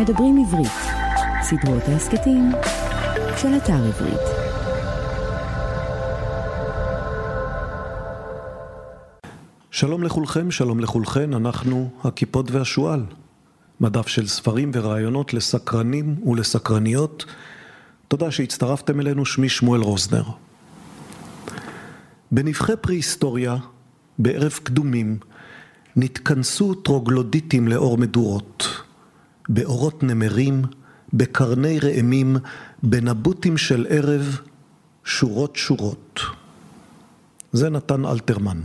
מדברים עברית, סדרות ההסכתים של אתר עברית. שלום לכולכם, שלום לכולכן, אנחנו הכיפות והשועל. מדף של ספרים ורעיונות לסקרנים ולסקרניות. תודה שהצטרפתם אלינו, שמי שמואל רוזנר. בנבחי פרה-היסטוריה, בערב קדומים, נתכנסו טרוגלודיטים לאור מדורות, בעורות נמרים, בקרני ראמים, בנבוטים של ערב, שורות שורות. זה נתן אלתרמן.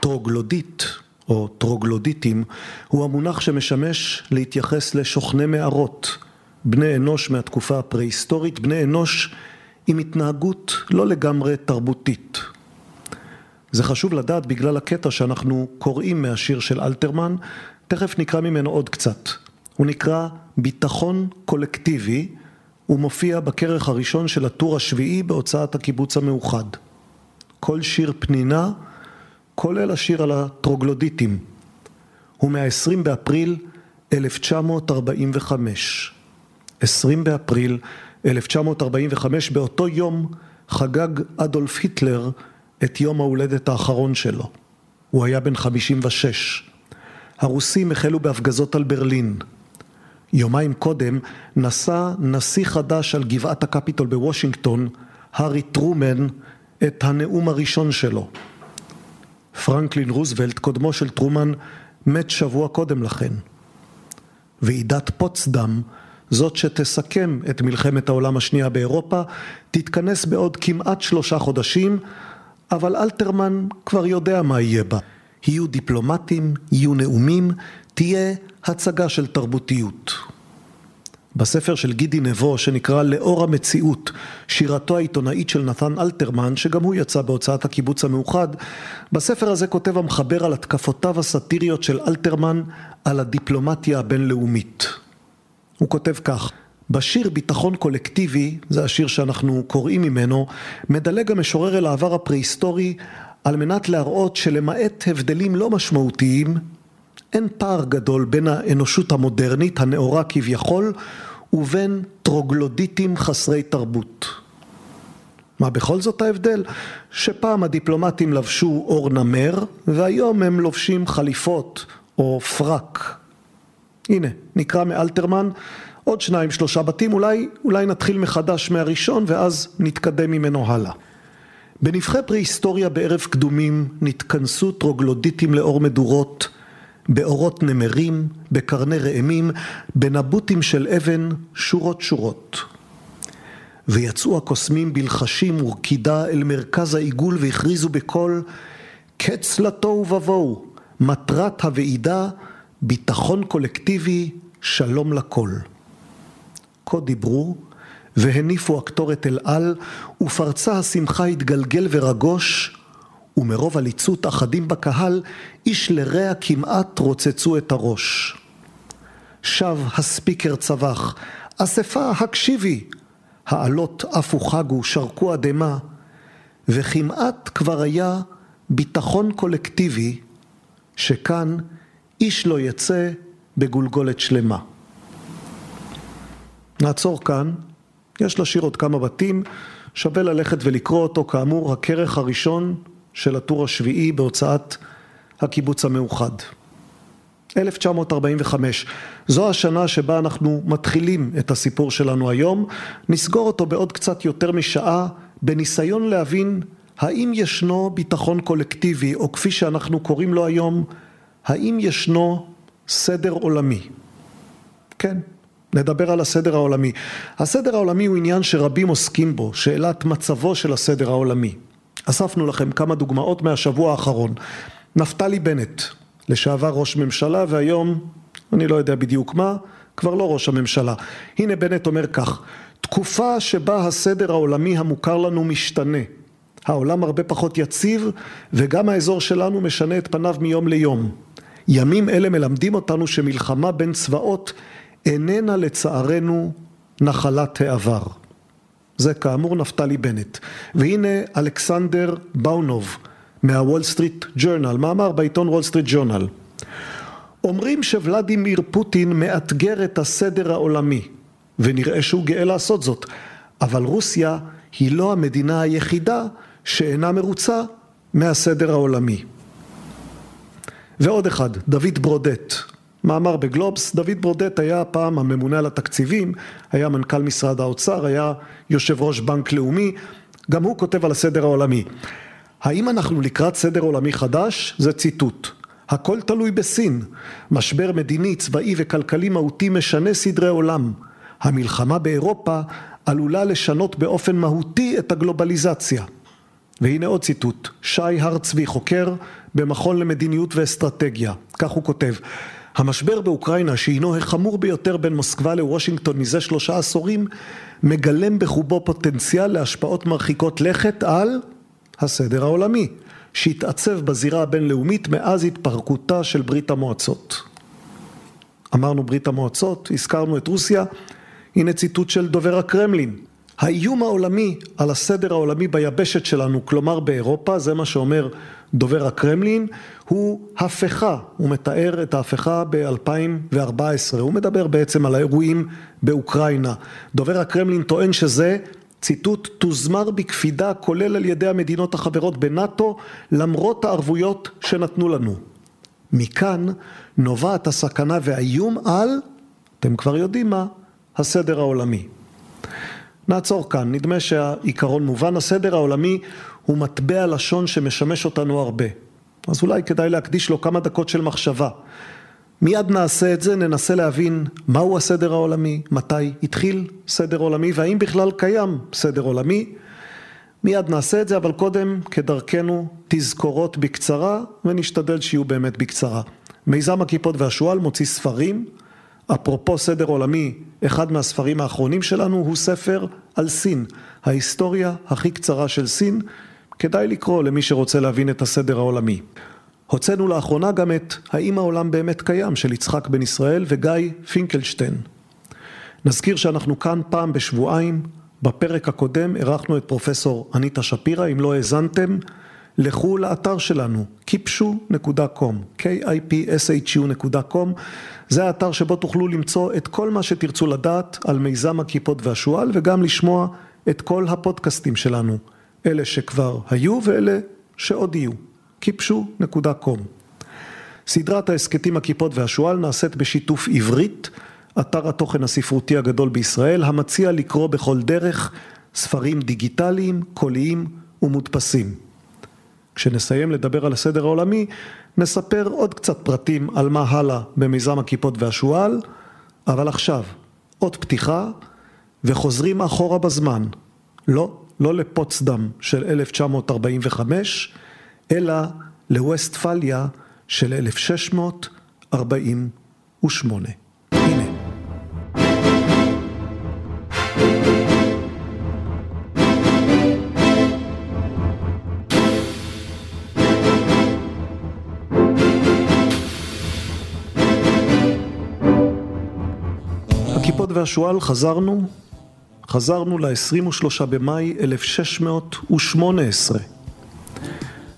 טרוגלודיט, או טרוגלודיטים, הוא המונח שמשמש להתייחס לשוכני מערות, בני אנוש מהתקופה הפרה-היסטורית, בני אנוש עם התנהגות לא לגמרי תרבותית. זה חשוב לדעת בגלל הקטע שאנחנו קוראים מהשיר של אלתרמן, תכף נקרא ממנו עוד קצת. הוא נקרא ביטחון קולקטיבי, הוא מופיע בכרך הראשון של הטור השביעי בהוצאת הקיבוץ המאוחד. כל שיר פנינה, כולל השיר על הטרוגלודיטים. הוא מה-20 באפריל 1945. 20 באפריל 1945, באותו יום חגג אדולף היטלר את יום ההולדת האחרון שלו. הוא היה בן 56. הרוסים החלו בהפגזות על ברלין. יומיים קודם נשא נשיא חדש על גבעת הקפיטול בוושינגטון, הארי טרומן, את הנאום הראשון שלו. פרנקלין רוזוולט, קודמו של טרומן, מת שבוע קודם לכן. ועידת פוצדם, זאת שתסכם את מלחמת העולם השנייה באירופה, תתכנס בעוד כמעט שלושה חודשים, אבל אלתרמן כבר יודע מה יהיה בה. יהיו דיפלומטים, יהיו נאומים, תהיה הצגה של תרבותיות. בספר של גידי נבו שנקרא לאור המציאות, שירתו העיתונאית של נתן אלתרמן, שגם הוא יצא בהוצאת הקיבוץ המאוחד, בספר הזה כותב המחבר על התקפותיו הסאטיריות של אלתרמן על הדיפלומטיה הבינלאומית. הוא כותב כך: בשיר ביטחון קולקטיבי, זה השיר שאנחנו קוראים ממנו, מדלג המשורר אל העבר הפרה-היסטורי על מנת להראות שלמעט הבדלים לא משמעותיים, אין פער גדול בין האנושות המודרנית, הנאורה כביכול, ובין טרוגלודיטים חסרי תרבות. מה בכל זאת ההבדל? שפעם הדיפלומטים לבשו אור נמר, והיום הם לובשים חליפות או פרק. הנה, נקרא מאלתרמן עוד שניים שלושה בתים, אולי, אולי נתחיל מחדש מהראשון ואז נתקדם ממנו הלאה. בנבחי פרה-היסטוריה בערב קדומים נתכנסו טרוגלודיטים לאור מדורות, באורות נמרים, בקרני ראמים, בנבוטים של אבן, שורות שורות. ויצאו הקוסמים בלחשים ורקידה אל מרכז העיגול והכריזו בקול קץ לתוהו ובוהו, מטרת הוועידה, ביטחון קולקטיבי, שלום לכל. כה דיברו, והניפו הקטורת אל על, ופרצה השמחה התגלגל ורגוש, ומרוב עליצות אחדים בקהל, איש לרע כמעט רוצצו את הראש. שב הספיקר צבח, אספה הקשיבי, העלות עפו חגו, שרקו אדמה, וכמעט כבר היה ביטחון קולקטיבי, שכאן איש לא יצא בגולגולת שלמה. נעצור כאן, יש לשיר עוד כמה בתים, שווה ללכת ולקרוא אותו, כאמור, הכרך הראשון של הטור השביעי בהוצאת הקיבוץ המאוחד. 1945, זו השנה שבה אנחנו מתחילים את הסיפור שלנו היום, נסגור אותו בעוד קצת יותר משעה בניסיון להבין האם ישנו ביטחון קולקטיבי, או כפי שאנחנו קוראים לו היום, האם ישנו סדר עולמי. כן, נדבר על הסדר העולמי. הסדר העולמי הוא עניין שרבים עוסקים בו, שאלת מצבו של הסדר העולמי. אספנו לכם כמה דוגמאות מהשבוע האחרון. נפתלי בנט, לשעבר ראש ממשלה והיום, אני לא יודע בדיוק מה, כבר לא ראש הממשלה. הנה בנט אומר כך, תקופה שבה הסדר העולמי המוכר לנו משתנה. העולם הרבה פחות יציב וגם האזור שלנו משנה את פניו מיום ליום. ימים אלה מלמדים אותנו שמלחמה בין צבאות איננה לצערנו נחלת העבר. זה כאמור נפתלי בנט. והנה אלכסנדר באונוב מה Wall Street Journal, מאמר בעיתון Wall Street Journal. אומרים שוולדימיר פוטין מאתגר את הסדר העולמי, ונראה שהוא גאה לעשות זאת, אבל רוסיה היא לא המדינה היחידה שאינה מרוצה מהסדר העולמי. ועוד אחד, דוד ברודט, מאמר בגלובס, דוד ברודט היה פעם הממונה על התקציבים, היה מנכ"ל משרד האוצר, היה יושב ראש בנק לאומי, גם הוא כותב על הסדר העולמי. האם אנחנו לקראת סדר עולמי חדש? זה ציטוט. הכל תלוי בסין. משבר מדיני, צבאי וכלכלי מהותי משנה סדרי עולם. המלחמה באירופה עלולה לשנות באופן מהותי את הגלובליזציה. והנה עוד ציטוט, שי הר צבי חוקר במכון למדיניות ואסטרטגיה, כך הוא כותב המשבר באוקראינה שהינו החמור ביותר בין מוסקבה לוושינגטון מזה שלושה עשורים מגלם בחובו פוטנציאל להשפעות מרחיקות לכת על הסדר העולמי שהתעצב בזירה הבינלאומית מאז התפרקותה של ברית המועצות. אמרנו ברית המועצות, הזכרנו את רוסיה, הנה ציטוט של דובר הקרמלין. האיום העולמי על הסדר העולמי ביבשת שלנו, כלומר באירופה, זה מה שאומר דובר הקרמלין, הוא הפיכה, הוא מתאר את ההפיכה ב-2014, הוא מדבר בעצם על האירועים באוקראינה. דובר הקרמלין טוען שזה, ציטוט, תוזמר בקפידה כולל על ידי המדינות החברות בנאט"ו למרות הערבויות שנתנו לנו. מכאן נובעת הסכנה והאיום על, אתם כבר יודעים מה, הסדר העולמי. נעצור כאן, נדמה שהעיקרון מובן, הסדר העולמי הוא מטבע לשון שמשמש אותנו הרבה, אז אולי כדאי להקדיש לו כמה דקות של מחשבה. מיד נעשה את זה, ננסה להבין מהו הסדר העולמי, מתי התחיל סדר עולמי והאם בכלל קיים סדר עולמי. מיד נעשה את זה, אבל קודם, כדרכנו, תזכורות בקצרה, ונשתדל שיהיו באמת בקצרה. מיזם הכיפות והשועל מוציא ספרים, אפרופו סדר עולמי, אחד מהספרים האחרונים שלנו הוא ספר על סין, ההיסטוריה הכי קצרה של סין, כדאי לקרוא למי שרוצה להבין את הסדר העולמי. הוצאנו לאחרונה גם את האם העולם באמת קיים? של יצחק בן ישראל וגיא פינקלשטיין. נזכיר שאנחנו כאן פעם בשבועיים, בפרק הקודם אירחנו את פרופסור אניטה שפירא, אם לא האזנתם. לכו לאתר שלנו kipshu.com, kipshu.com, זה האתר שבו תוכלו למצוא את כל מה שתרצו לדעת על מיזם הכיפות והשועל וגם לשמוע את כל הפודקאסטים שלנו, אלה שכבר היו ואלה שעוד יהיו, kipshu.com. סדרת ההסכתים הכיפות והשועל נעשית בשיתוף עברית, אתר התוכן הספרותי הגדול בישראל, המציע לקרוא בכל דרך ספרים דיגיטליים, קוליים ומודפסים. כשנסיים לדבר על הסדר העולמי, נספר עוד קצת פרטים על מה הלאה במיזם הכיפות והשועל, אבל עכשיו, עוד פתיחה וחוזרים אחורה בזמן. לא, לא לפוצדם של 1945, אלא לווסטפליה של 1648. הנה. והשועל חזרנו, חזרנו ל-23 במאי 1618.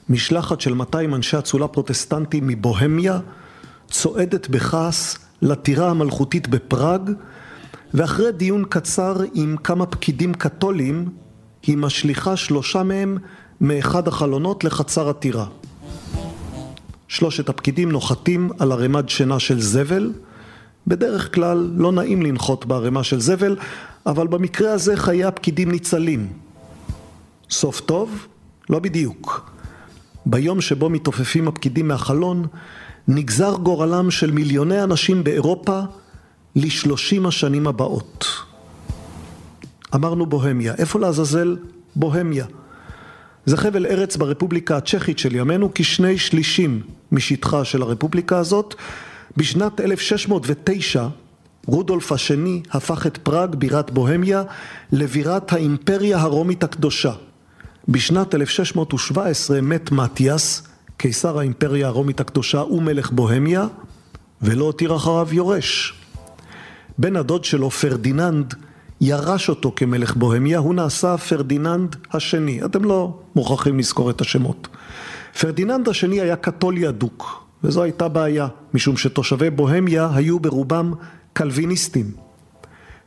משלחת של 200 אנשי אצולה פרוטסטנטים מבוהמיה צועדת בכעס לטירה המלכותית בפראג ואחרי דיון קצר עם כמה פקידים קתולים היא משליכה שלושה מהם מאחד החלונות לחצר הטירה. שלושת הפקידים נוחתים על ערימת שינה של זבל בדרך כלל לא נעים לנחות בערימה של זבל, אבל במקרה הזה חיי הפקידים ניצלים. סוף טוב? לא בדיוק. ביום שבו מתעופפים הפקידים מהחלון, נגזר גורלם של מיליוני אנשים באירופה לשלושים השנים הבאות. אמרנו בוהמיה. איפה לעזאזל? בוהמיה. זה חבל ארץ ברפובליקה הצ'כית של ימינו כשני שלישים משטחה של הרפובליקה הזאת בשנת 1609 רודולף השני הפך את פראג בירת בוהמיה לבירת האימפריה הרומית הקדושה. בשנת 1617 מת מתיאס, קיסר האימפריה הרומית הקדושה ומלך בוהמיה, ולא הותיר אחריו יורש. בן הדוד שלו פרדיננד ירש אותו כמלך בוהמיה, הוא נעשה פרדיננד השני, אתם לא מוכרחים לזכור את השמות. פרדיננד השני היה קתולי אדוק, וזו הייתה בעיה, משום שתושבי בוהמיה היו ברובם קלוויניסטים.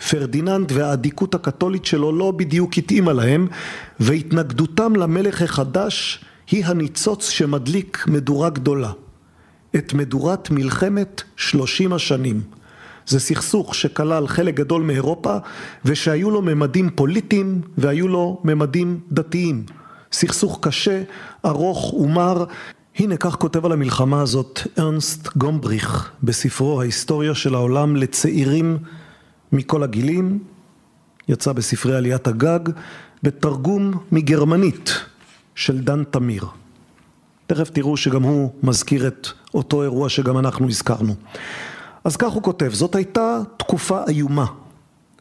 פרדיננד והאדיקות הקתולית שלו לא בדיוק התאימה להם, והתנגדותם למלך החדש היא הניצוץ שמדליק מדורה גדולה. את מדורת מלחמת שלושים השנים. זה סכסוך שכלל חלק גדול מאירופה ושהיו לו ממדים פוליטיים והיו לו ממדים דתיים. סכסוך קשה, ארוך ומר. הנה כך כותב על המלחמה הזאת ארנסט גומבריך בספרו ההיסטוריה של העולם לצעירים מכל הגילים, יצא בספרי עליית הגג, בתרגום מגרמנית של דן תמיר. תכף תראו שגם הוא מזכיר את אותו אירוע שגם אנחנו הזכרנו. אז כך הוא כותב, זאת הייתה תקופה איומה.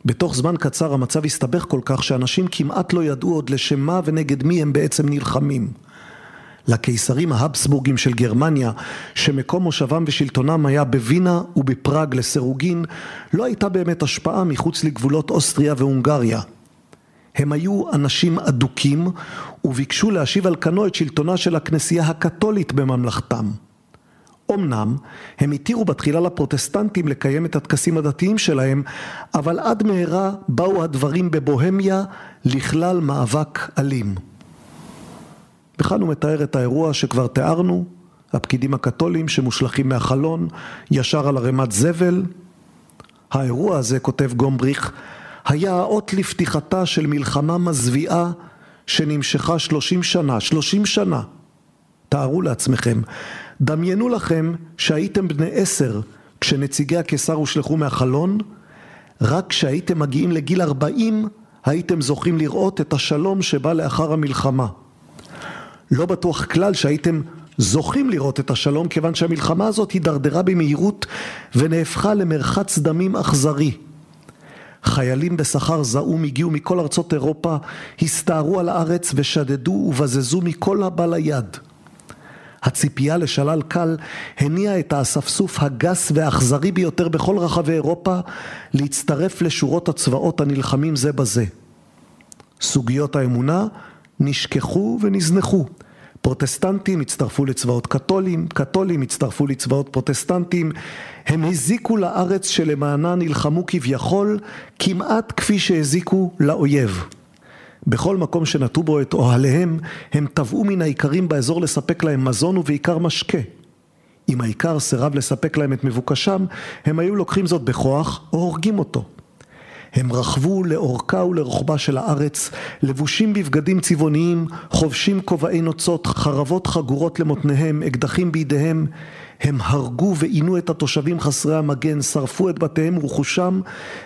בתוך זמן קצר המצב הסתבך כל כך שאנשים כמעט לא ידעו עוד לשם מה ונגד מי הם בעצם נלחמים. לקיסרים ההבסבורגים של גרמניה, שמקום מושבם ושלטונם היה בווינה ובפראג לסירוגין, לא הייתה באמת השפעה מחוץ לגבולות אוסטריה והונגריה. הם היו אנשים אדוקים וביקשו להשיב על כנו את שלטונה של הכנסייה הקתולית בממלכתם. אמנם הם התירו בתחילה לפרוטסטנטים לקיים את הטקסים הדתיים שלהם, אבל עד מהרה באו הדברים בבוהמיה לכלל מאבק אלים. וכאן הוא מתאר את האירוע שכבר תיארנו, הפקידים הקתולים שמושלכים מהחלון ישר על ערימת זבל. האירוע הזה, כותב גומבריך, היה האות לפתיחתה של מלחמה מזוויעה שנמשכה שלושים שנה, שלושים שנה. תארו לעצמכם, דמיינו לכם שהייתם בני עשר כשנציגי הקיסר הושלכו מהחלון, רק כשהייתם מגיעים לגיל ארבעים הייתם זוכים לראות את השלום שבא לאחר המלחמה. לא בטוח כלל שהייתם זוכים לראות את השלום כיוון שהמלחמה הזאת הידרדרה במהירות ונהפכה למרחץ דמים אכזרי. חיילים בשכר זעום הגיעו מכל ארצות אירופה, הסתערו על הארץ ושדדו ובזזו מכל הבא ליד. הציפייה לשלל קל הניעה את האספסוף הגס והאכזרי ביותר בכל רחבי אירופה להצטרף לשורות הצבאות הנלחמים זה בזה. סוגיות האמונה נשכחו ונזנחו. פרוטסטנטים הצטרפו לצבאות קתולים, קתולים הצטרפו לצבאות פרוטסטנטים, הם הזיקו לארץ שלמענה נלחמו כביכול כמעט כפי שהזיקו לאויב. בכל מקום שנטו בו את אוהליהם, הם תבעו מן האיכרים באזור לספק להם מזון ובעיקר משקה. אם האיכר סירב לספק להם את מבוקשם, הם היו לוקחים זאת בכוח או הורגים אותו. הם רכבו לאורכה ולרוחבה של הארץ, לבושים בבגדים צבעוניים, חובשים כובעי נוצות, חרבות חגורות למותניהם, אקדחים בידיהם. הם הרגו ועינו את התושבים חסרי המגן, שרפו את בתיהם ורכושם,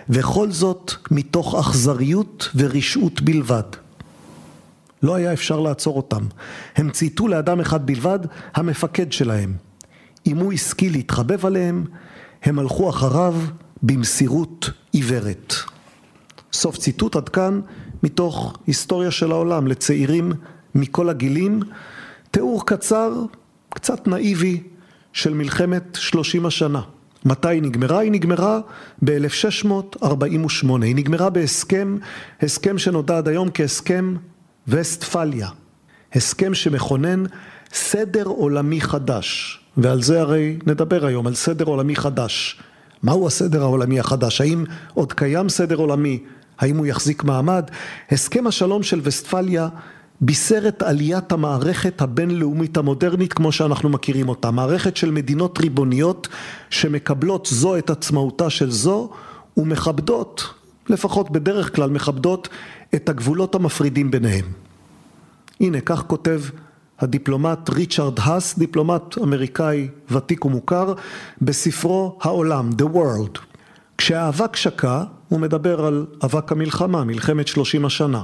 וכל זאת מתוך אכזריות ורשעות בלבד. לא היה אפשר לעצור אותם. הם צייתו לאדם אחד בלבד, המפקד שלהם. אם הוא השכיל להתחבב עליהם, הם הלכו אחריו במסירות עיוורת. סוף ציטוט עד כאן מתוך היסטוריה של העולם לצעירים מכל הגילים, תיאור קצר, קצת נאיבי, של מלחמת שלושים השנה. מתי היא נגמרה? היא נגמרה ב-1648. היא נגמרה בהסכם, הסכם שנודע עד היום כהסכם וסטפליה. הסכם שמכונן סדר עולמי חדש. ועל זה הרי נדבר היום, על סדר עולמי חדש. מהו הסדר העולמי החדש? האם עוד קיים סדר עולמי? האם הוא יחזיק מעמד? הסכם השלום של וסטפליה בישר את עליית המערכת הבינלאומית המודרנית כמו שאנחנו מכירים אותה. מערכת של מדינות ריבוניות שמקבלות זו את עצמאותה של זו ומכבדות, לפחות בדרך כלל מכבדות, את הגבולות המפרידים ביניהם. הנה, כך כותב הדיפלומט ריצ'רד האס, דיפלומט אמריקאי ותיק ומוכר, בספרו העולם, The World. כשהאבק שקע, הוא מדבר על אבק המלחמה, מלחמת שלושים השנה.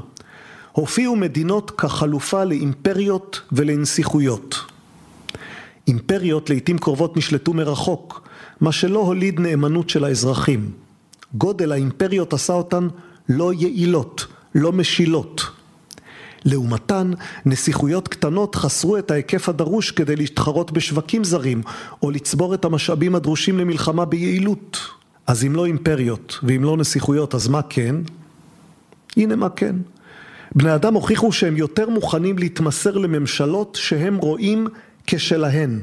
הופיעו מדינות כחלופה לאימפריות ולנסיכויות. אימפריות לעיתים קרובות נשלטו מרחוק, מה שלא הוליד נאמנות של האזרחים. גודל האימפריות עשה אותן לא יעילות, לא משילות. לעומתן, נסיכויות קטנות חסרו את ההיקף הדרוש כדי להתחרות בשווקים זרים, או לצבור את המשאבים הדרושים למלחמה ביעילות. אז אם לא אימפריות ואם לא נסיכויות, אז מה כן? הנה מה כן. בני אדם הוכיחו שהם יותר מוכנים להתמסר לממשלות שהם רואים כשלהן.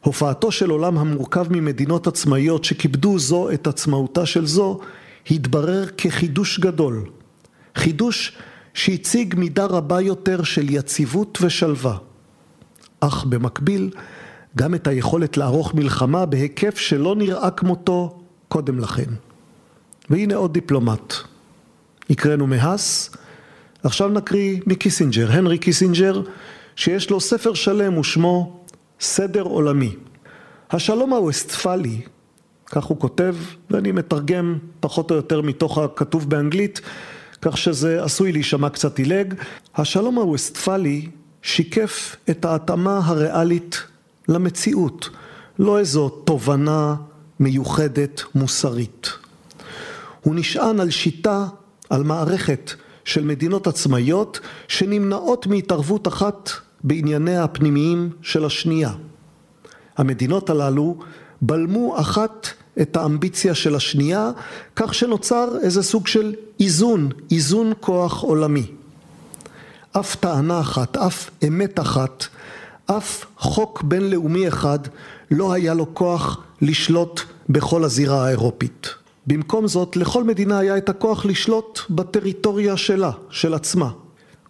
הופעתו של עולם המורכב ממדינות עצמאיות שכיבדו זו את עצמאותה של זו, התברר כחידוש גדול. חידוש שהציג מידה רבה יותר של יציבות ושלווה. אך במקביל, גם את היכולת לערוך מלחמה בהיקף שלא נראה כמותו קודם לכן. והנה עוד דיפלומט. הקראנו מהס, עכשיו נקריא מקיסינג'ר, הנרי קיסינג'ר, שיש לו ספר שלם ושמו סדר עולמי. השלום הווסטפלי, כך הוא כותב, ואני מתרגם פחות או יותר מתוך הכתוב באנגלית, כך שזה עשוי להישמע קצת עילג. השלום הווסטפלי שיקף את ההתאמה הריאלית למציאות, לא איזו תובנה מיוחדת מוסרית. הוא נשען על שיטה, על מערכת של מדינות עצמאיות שנמנעות מהתערבות אחת בענייניה הפנימיים של השנייה. המדינות הללו בלמו אחת את האמביציה של השנייה, כך שנוצר איזה סוג של איזון, איזון כוח עולמי. אף טענה אחת, אף אמת אחת, אף חוק בינלאומי אחד לא היה לו כוח לשלוט בכל הזירה האירופית. במקום זאת, לכל מדינה היה את הכוח לשלוט בטריטוריה שלה, של עצמה.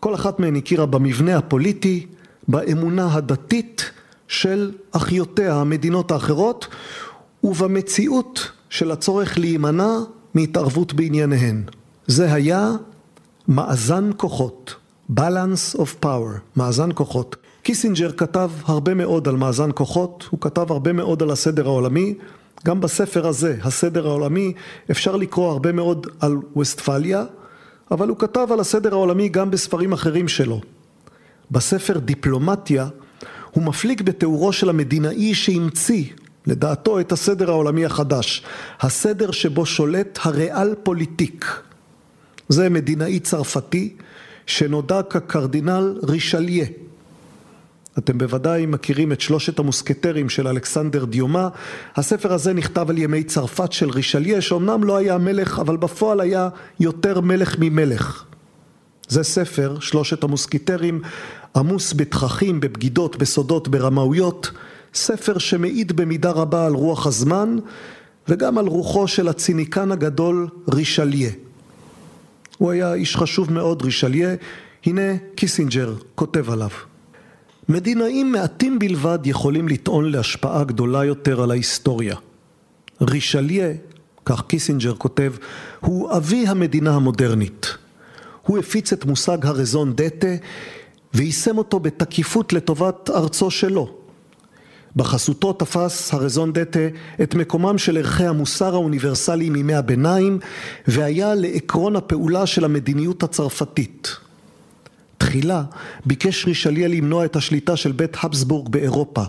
כל אחת מהן הכירה במבנה הפוליטי, באמונה הדתית של אחיותיה, המדינות האחרות, ובמציאות של הצורך להימנע מהתערבות בענייניהן. זה היה מאזן כוחות, balance of power, מאזן כוחות. קיסינג'ר כתב הרבה מאוד על מאזן כוחות, הוא כתב הרבה מאוד על הסדר העולמי, גם בספר הזה, הסדר העולמי, אפשר לקרוא הרבה מאוד על ווסטפליה, אבל הוא כתב על הסדר העולמי גם בספרים אחרים שלו. בספר דיפלומטיה הוא מפליג בתיאורו של המדינאי שהמציא לדעתו את הסדר העולמי החדש, הסדר שבו שולט הריאל פוליטיק. זה מדינאי צרפתי שנודע כקרדינל רישליה. אתם בוודאי מכירים את שלושת המוסקטרים של אלכסנדר דיומה. הספר הזה נכתב על ימי צרפת של רישליה, שאומנם לא היה מלך, אבל בפועל היה יותר מלך ממלך. זה ספר, שלושת המוסקיטרים, עמוס בתככים, בבגידות, בסודות, ברמאויות, ספר שמעיד במידה רבה על רוח הזמן וגם על רוחו של הציניקן הגדול רישליה. הוא היה איש חשוב מאוד, רישליה, הנה קיסינג'ר כותב עליו. מדינאים מעטים בלבד יכולים לטעון להשפעה גדולה יותר על ההיסטוריה. רישליה, כך קיסינג'ר כותב, הוא אבי המדינה המודרנית. הוא הפיץ את מושג ה raison d'état ויישם אותו בתקיפות לטובת ארצו שלו. בחסותו תפס ה raison d'état את מקומם של ערכי המוסר האוניברסליים מימי הביניים והיה לעקרון הפעולה של המדיניות הצרפתית. תחילה ביקש רישליה למנוע את השליטה של בית הבסבורג באירופה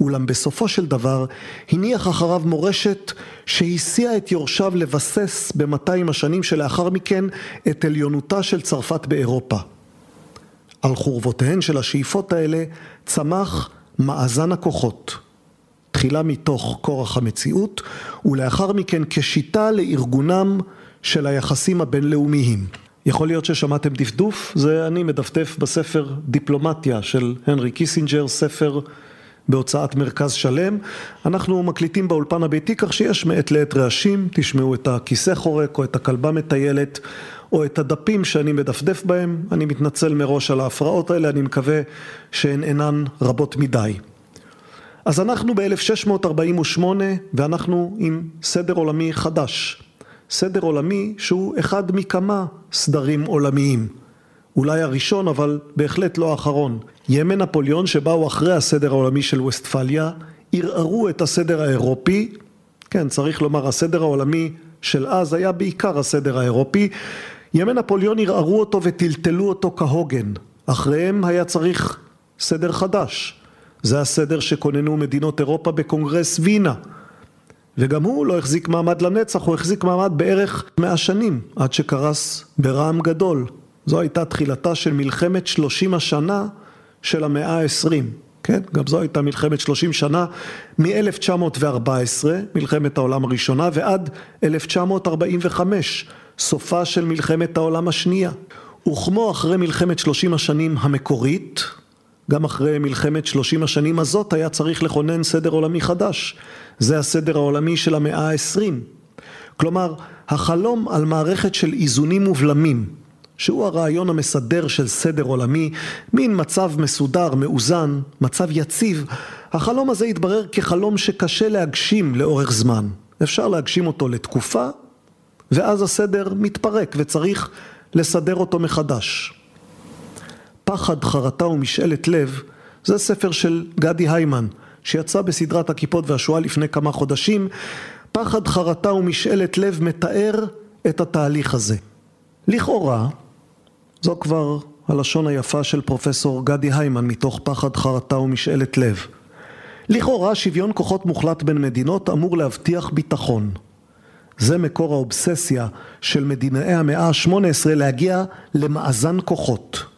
אולם בסופו של דבר הניח אחריו מורשת שהניעה את יורשיו לבסס במאתיים השנים שלאחר מכן את עליונותה של צרפת באירופה. על חורבותיהן של השאיפות האלה צמח מאזן הכוחות, תחילה מתוך כורח המציאות ולאחר מכן כשיטה לארגונם של היחסים הבינלאומיים. יכול להיות ששמעתם דפדוף, זה אני מדפדף בספר דיפלומטיה של הנרי קיסינג'ר, ספר בהוצאת מרכז שלם. אנחנו מקליטים באולפן הביתי כך שיש מעת לעת רעשים, תשמעו את הכיסא חורק או את הכלבה מטיילת או את הדפים שאני מדפדף בהם, אני מתנצל מראש על ההפרעות האלה, אני מקווה שהן אינן רבות מדי. אז אנחנו ב-1648 ואנחנו עם סדר עולמי חדש. סדר עולמי שהוא אחד מכמה סדרים עולמיים. אולי הראשון אבל בהחלט לא האחרון. ימי נפוליאון שבאו אחרי הסדר העולמי של ווסטפליה ערערו את הסדר האירופי, כן צריך לומר הסדר העולמי של אז היה בעיקר הסדר האירופי, ימי נפוליאון ערערו אותו וטלטלו אותו כהוגן, אחריהם היה צריך סדר חדש, זה הסדר שכוננו מדינות אירופה בקונגרס וינה וגם הוא לא החזיק מעמד לנצח, הוא החזיק מעמד בערך מאה שנים עד שקרס ברעם גדול. זו הייתה תחילתה של מלחמת שלושים השנה של המאה העשרים, כן? גם זו הייתה מלחמת שלושים שנה מ-1914, מלחמת העולם הראשונה, ועד 1945, סופה של מלחמת העולם השנייה. וכמו אחרי מלחמת שלושים השנים המקורית, גם אחרי מלחמת שלושים השנים הזאת היה צריך לכונן סדר עולמי חדש. זה הסדר העולמי של המאה העשרים. כלומר, החלום על מערכת של איזונים ובלמים, שהוא הרעיון המסדר של סדר עולמי, מין מצב מסודר, מאוזן, מצב יציב, החלום הזה התברר כחלום שקשה להגשים לאורך זמן. אפשר להגשים אותו לתקופה, ואז הסדר מתפרק וצריך לסדר אותו מחדש. פחד, חרטה ומשאלת לב זה ספר של גדי היימן שיצא בסדרת הכיפות והשואה לפני כמה חודשים. פחד, חרטה ומשאלת לב מתאר את התהליך הזה. לכאורה, זו כבר הלשון היפה של פרופסור גדי היימן מתוך פחד, חרטה ומשאלת לב. לכאורה שוויון כוחות מוחלט בין מדינות אמור להבטיח ביטחון. זה מקור האובססיה של מדינאי המאה ה-18 להגיע למאזן כוחות.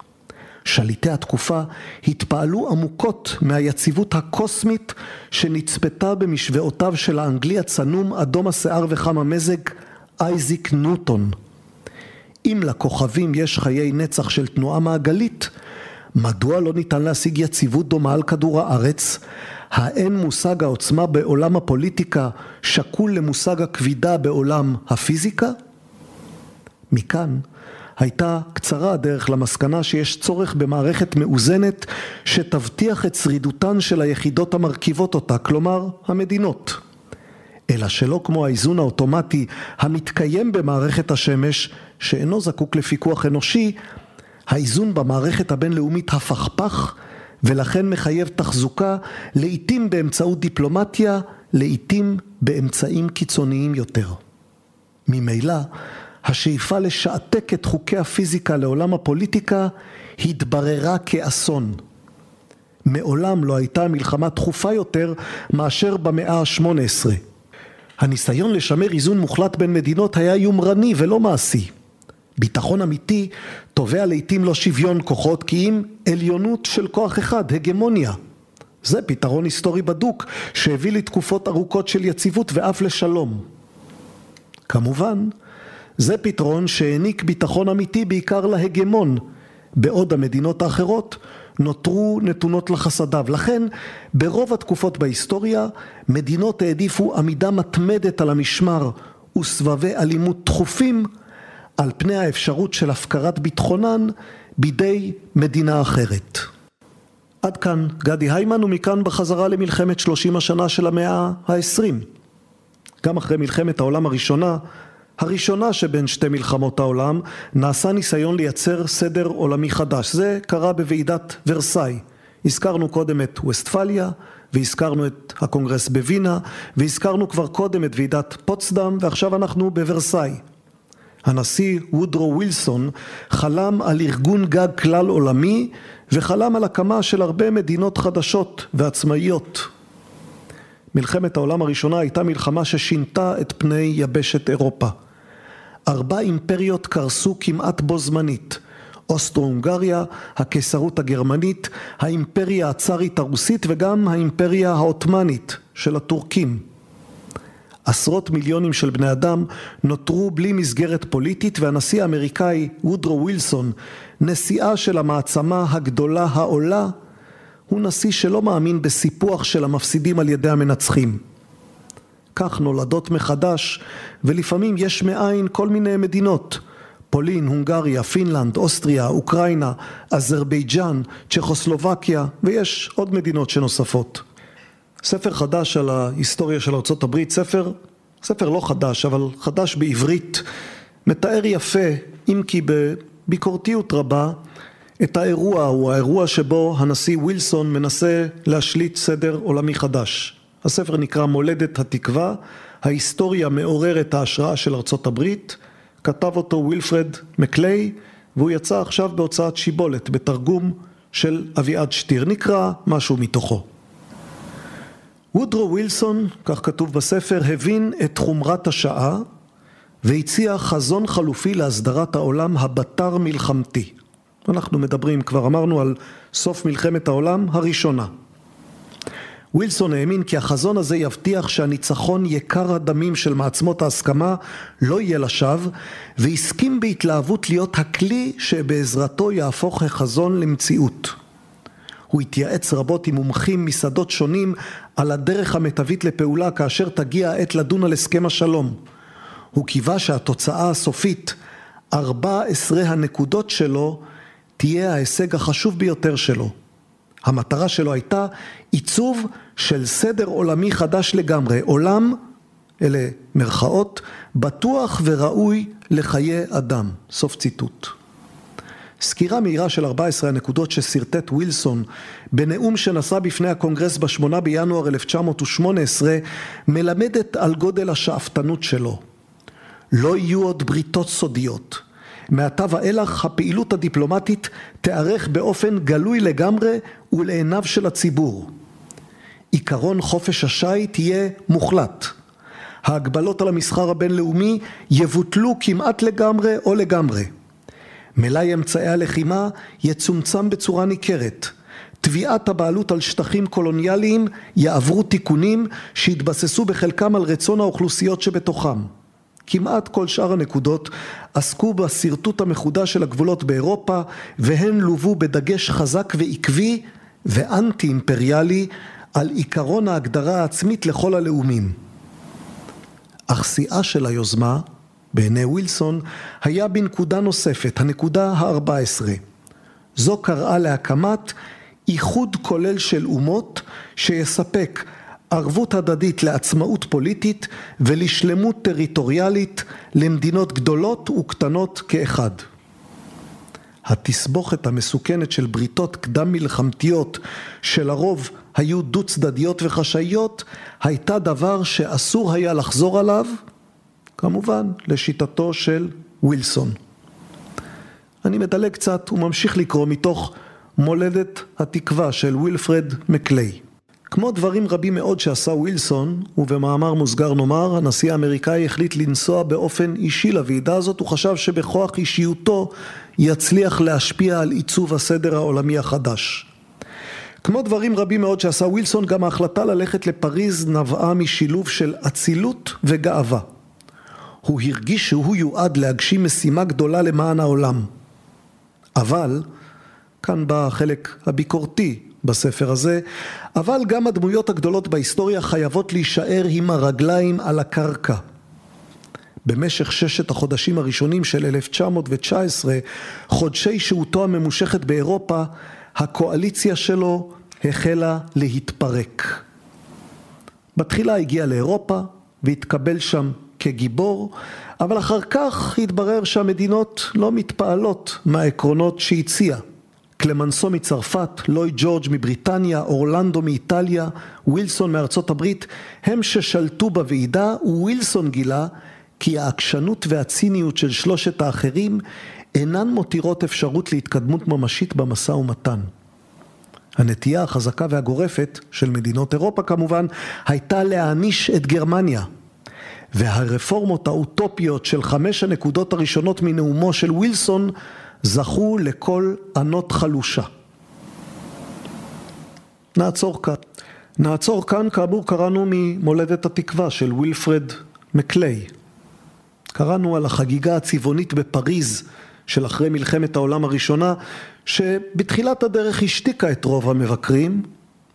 שליטי התקופה התפעלו עמוקות מהיציבות הקוסמית שנצפתה במשוואותיו של האנגלי הצנום, אדום השיער וחם המזג, אייזיק ניוטון. אם לכוכבים יש חיי נצח של תנועה מעגלית, מדוע לא ניתן להשיג יציבות דומה על כדור הארץ? האין מושג העוצמה בעולם הפוליטיקה שקול למושג הכבידה בעולם הפיזיקה? מכאן הייתה קצרה הדרך למסקנה שיש צורך במערכת מאוזנת שתבטיח את שרידותן של היחידות המרכיבות אותה, כלומר המדינות. אלא שלא כמו האיזון האוטומטי המתקיים במערכת השמש, שאינו זקוק לפיקוח אנושי, האיזון במערכת הבינלאומית הפכפך ולכן מחייב תחזוקה לעתים באמצעות דיפלומטיה, לעתים באמצעים קיצוניים יותר. ממילא השאיפה לשעתק את חוקי הפיזיקה לעולם הפוליטיקה התבררה כאסון. מעולם לא הייתה מלחמה תכופה יותר מאשר במאה ה-18. הניסיון לשמר איזון מוחלט בין מדינות היה יומרני ולא מעשי. ביטחון אמיתי תובע לעתים לא שוויון כוחות כי אם עליונות של כוח אחד, הגמוניה. זה פתרון היסטורי בדוק שהביא לתקופות ארוכות של יציבות ואף לשלום. כמובן, זה פתרון שהעניק ביטחון אמיתי בעיקר להגמון, בעוד המדינות האחרות נותרו נתונות לחסדיו. לכן ברוב התקופות בהיסטוריה מדינות העדיפו עמידה מתמדת על המשמר וסבבי אלימות תכופים על פני האפשרות של הפקרת ביטחונן בידי מדינה אחרת. עד כאן גדי היימן ומכאן בחזרה למלחמת שלושים השנה של המאה העשרים. גם אחרי מלחמת העולם הראשונה, הראשונה שבין שתי מלחמות העולם, נעשה ניסיון לייצר סדר עולמי חדש. זה קרה בוועידת ורסאי. הזכרנו קודם את ווסטפליה, והזכרנו את הקונגרס בווינה, והזכרנו כבר קודם את ועידת פוצדם, ועכשיו אנחנו בוורסאי. הנשיא וודרו ווילסון חלם על ארגון גג כלל עולמי וחלם על הקמה של הרבה מדינות חדשות ועצמאיות. מלחמת העולם הראשונה הייתה מלחמה ששינתה את פני יבשת אירופה. ארבע אימפריות קרסו כמעט בו זמנית אוסטרו-הונגריה, הקיסרות הגרמנית, האימפריה הצארית הרוסית וגם האימפריה העות'מאנית של הטורקים עשרות מיליונים של בני אדם נותרו בלי מסגרת פוליטית והנשיא האמריקאי וודרו ווילסון, נשיאה של המעצמה הגדולה העולה, הוא נשיא שלא מאמין בסיפוח של המפסידים על ידי המנצחים. כך נולדות מחדש ולפעמים יש מאין כל מיני מדינות פולין, הונגריה, פינלנד, אוסטריה, אוקראינה, אזרבייג'אן, צ'כוסלובקיה ויש עוד מדינות שנוספות. ספר חדש על ההיסטוריה של ארה"ב, ספר, ספר לא חדש, אבל חדש בעברית, מתאר יפה, אם כי בביקורתיות רבה, את האירוע הוא האירוע שבו הנשיא ווילסון מנסה להשליט סדר עולמי חדש. הספר נקרא מולדת התקווה, ההיסטוריה מעוררת ההשראה של ארצות הברית, כתב אותו ווילפרד מקליי והוא יצא עכשיו בהוצאת שיבולת בתרגום של אביעד שטיר, נקרא משהו מתוכו. וודרו ווילסון, כך כתוב בספר, הבין את חומרת השעה והציע חזון חלופי להסדרת העולם הבתר מלחמתי. אנחנו מדברים, כבר אמרנו, על סוף מלחמת העולם הראשונה. ווילסון האמין כי החזון הזה יבטיח שהניצחון יקר הדמים של מעצמות ההסכמה לא יהיה לשווא והסכים בהתלהבות להיות הכלי שבעזרתו יהפוך החזון למציאות. הוא התייעץ רבות עם מומחים משדות שונים על הדרך המיטבית לפעולה כאשר תגיע העת לדון על הסכם השלום. הוא קיווה שהתוצאה הסופית, 14 הנקודות שלו, תהיה ההישג החשוב ביותר שלו. המטרה שלו הייתה עיצוב של סדר עולמי חדש לגמרי, עולם, אלה מרכאות, בטוח וראוי לחיי אדם. סוף ציטוט. סקירה מהירה של 14 הנקודות ששרטט ווילסון בנאום שנשא בפני הקונגרס בשמונה בינואר 1918 מלמדת על גודל השאפתנות שלו. לא יהיו עוד בריתות סודיות. מעתה ואילך הפעילות הדיפלומטית תיערך באופן גלוי לגמרי ולעיניו של הציבור. עיקרון חופש השיט יהיה מוחלט. ההגבלות על המסחר הבינלאומי יבוטלו כמעט לגמרי או לגמרי. מלאי אמצעי הלחימה יצומצם בצורה ניכרת. תביעת הבעלות על שטחים קולוניאליים יעברו תיקונים שיתבססו בחלקם על רצון האוכלוסיות שבתוכם. כמעט כל שאר הנקודות עסקו בשרטוט המחודש של הגבולות באירופה והן לוו בדגש חזק ועקבי ואנטי אימפריאלי על עיקרון ההגדרה העצמית לכל הלאומים. אך שיאה של היוזמה בעיני ווילסון היה בנקודה נוספת, הנקודה הארבע עשרה. זו קראה להקמת איחוד כולל של אומות שיספק ערבות הדדית לעצמאות פוליטית ולשלמות טריטוריאלית למדינות גדולות וקטנות כאחד. התסבוכת המסוכנת של בריתות קדם מלחמתיות שלרוב היו דו צדדיות וחשאיות הייתה דבר שאסור היה לחזור עליו כמובן לשיטתו של ווילסון. אני מדלג קצת וממשיך לקרוא מתוך מולדת התקווה של ווילפרד מקליי. כמו דברים רבים מאוד שעשה ווילסון, ובמאמר מוסגר נאמר, הנשיא האמריקאי החליט לנסוע באופן אישי לוועידה הזאת, הוא חשב שבכוח אישיותו יצליח להשפיע על עיצוב הסדר העולמי החדש. כמו דברים רבים מאוד שעשה ווילסון, גם ההחלטה ללכת לפריז נבעה משילוב של אצילות וגאווה. הוא הרגיש שהוא יועד להגשים משימה גדולה למען העולם. אבל, כאן בא החלק הביקורתי בספר הזה, אבל גם הדמויות הגדולות בהיסטוריה חייבות להישאר עם הרגליים על הקרקע. במשך ששת החודשים הראשונים של 1919, חודשי שהותו הממושכת באירופה, הקואליציה שלו החלה להתפרק. בתחילה הגיע לאירופה והתקבל שם כגיבור, אבל אחר כך התברר שהמדינות לא מתפעלות מהעקרונות שהציע. קלמנסו מצרפת, לואי ג'ורג' מבריטניה, אורלנדו מאיטליה, ווילסון מארצות הברית, הם ששלטו בוועידה, ווילסון גילה כי העקשנות והציניות של שלושת האחרים אינן מותירות אפשרות להתקדמות ממשית במשא ומתן. הנטייה החזקה והגורפת של מדינות אירופה כמובן הייתה להעניש את גרמניה והרפורמות האוטופיות של חמש הנקודות הראשונות מנאומו של ווילסון זכו לכל ענות חלושה. נעצור כאן. נעצור כאן, כאמור קראנו ממולדת התקווה של ווילפרד מקליי. קראנו על החגיגה הצבעונית בפריז של אחרי מלחמת העולם הראשונה, שבתחילת הדרך השתיקה את רוב המבקרים,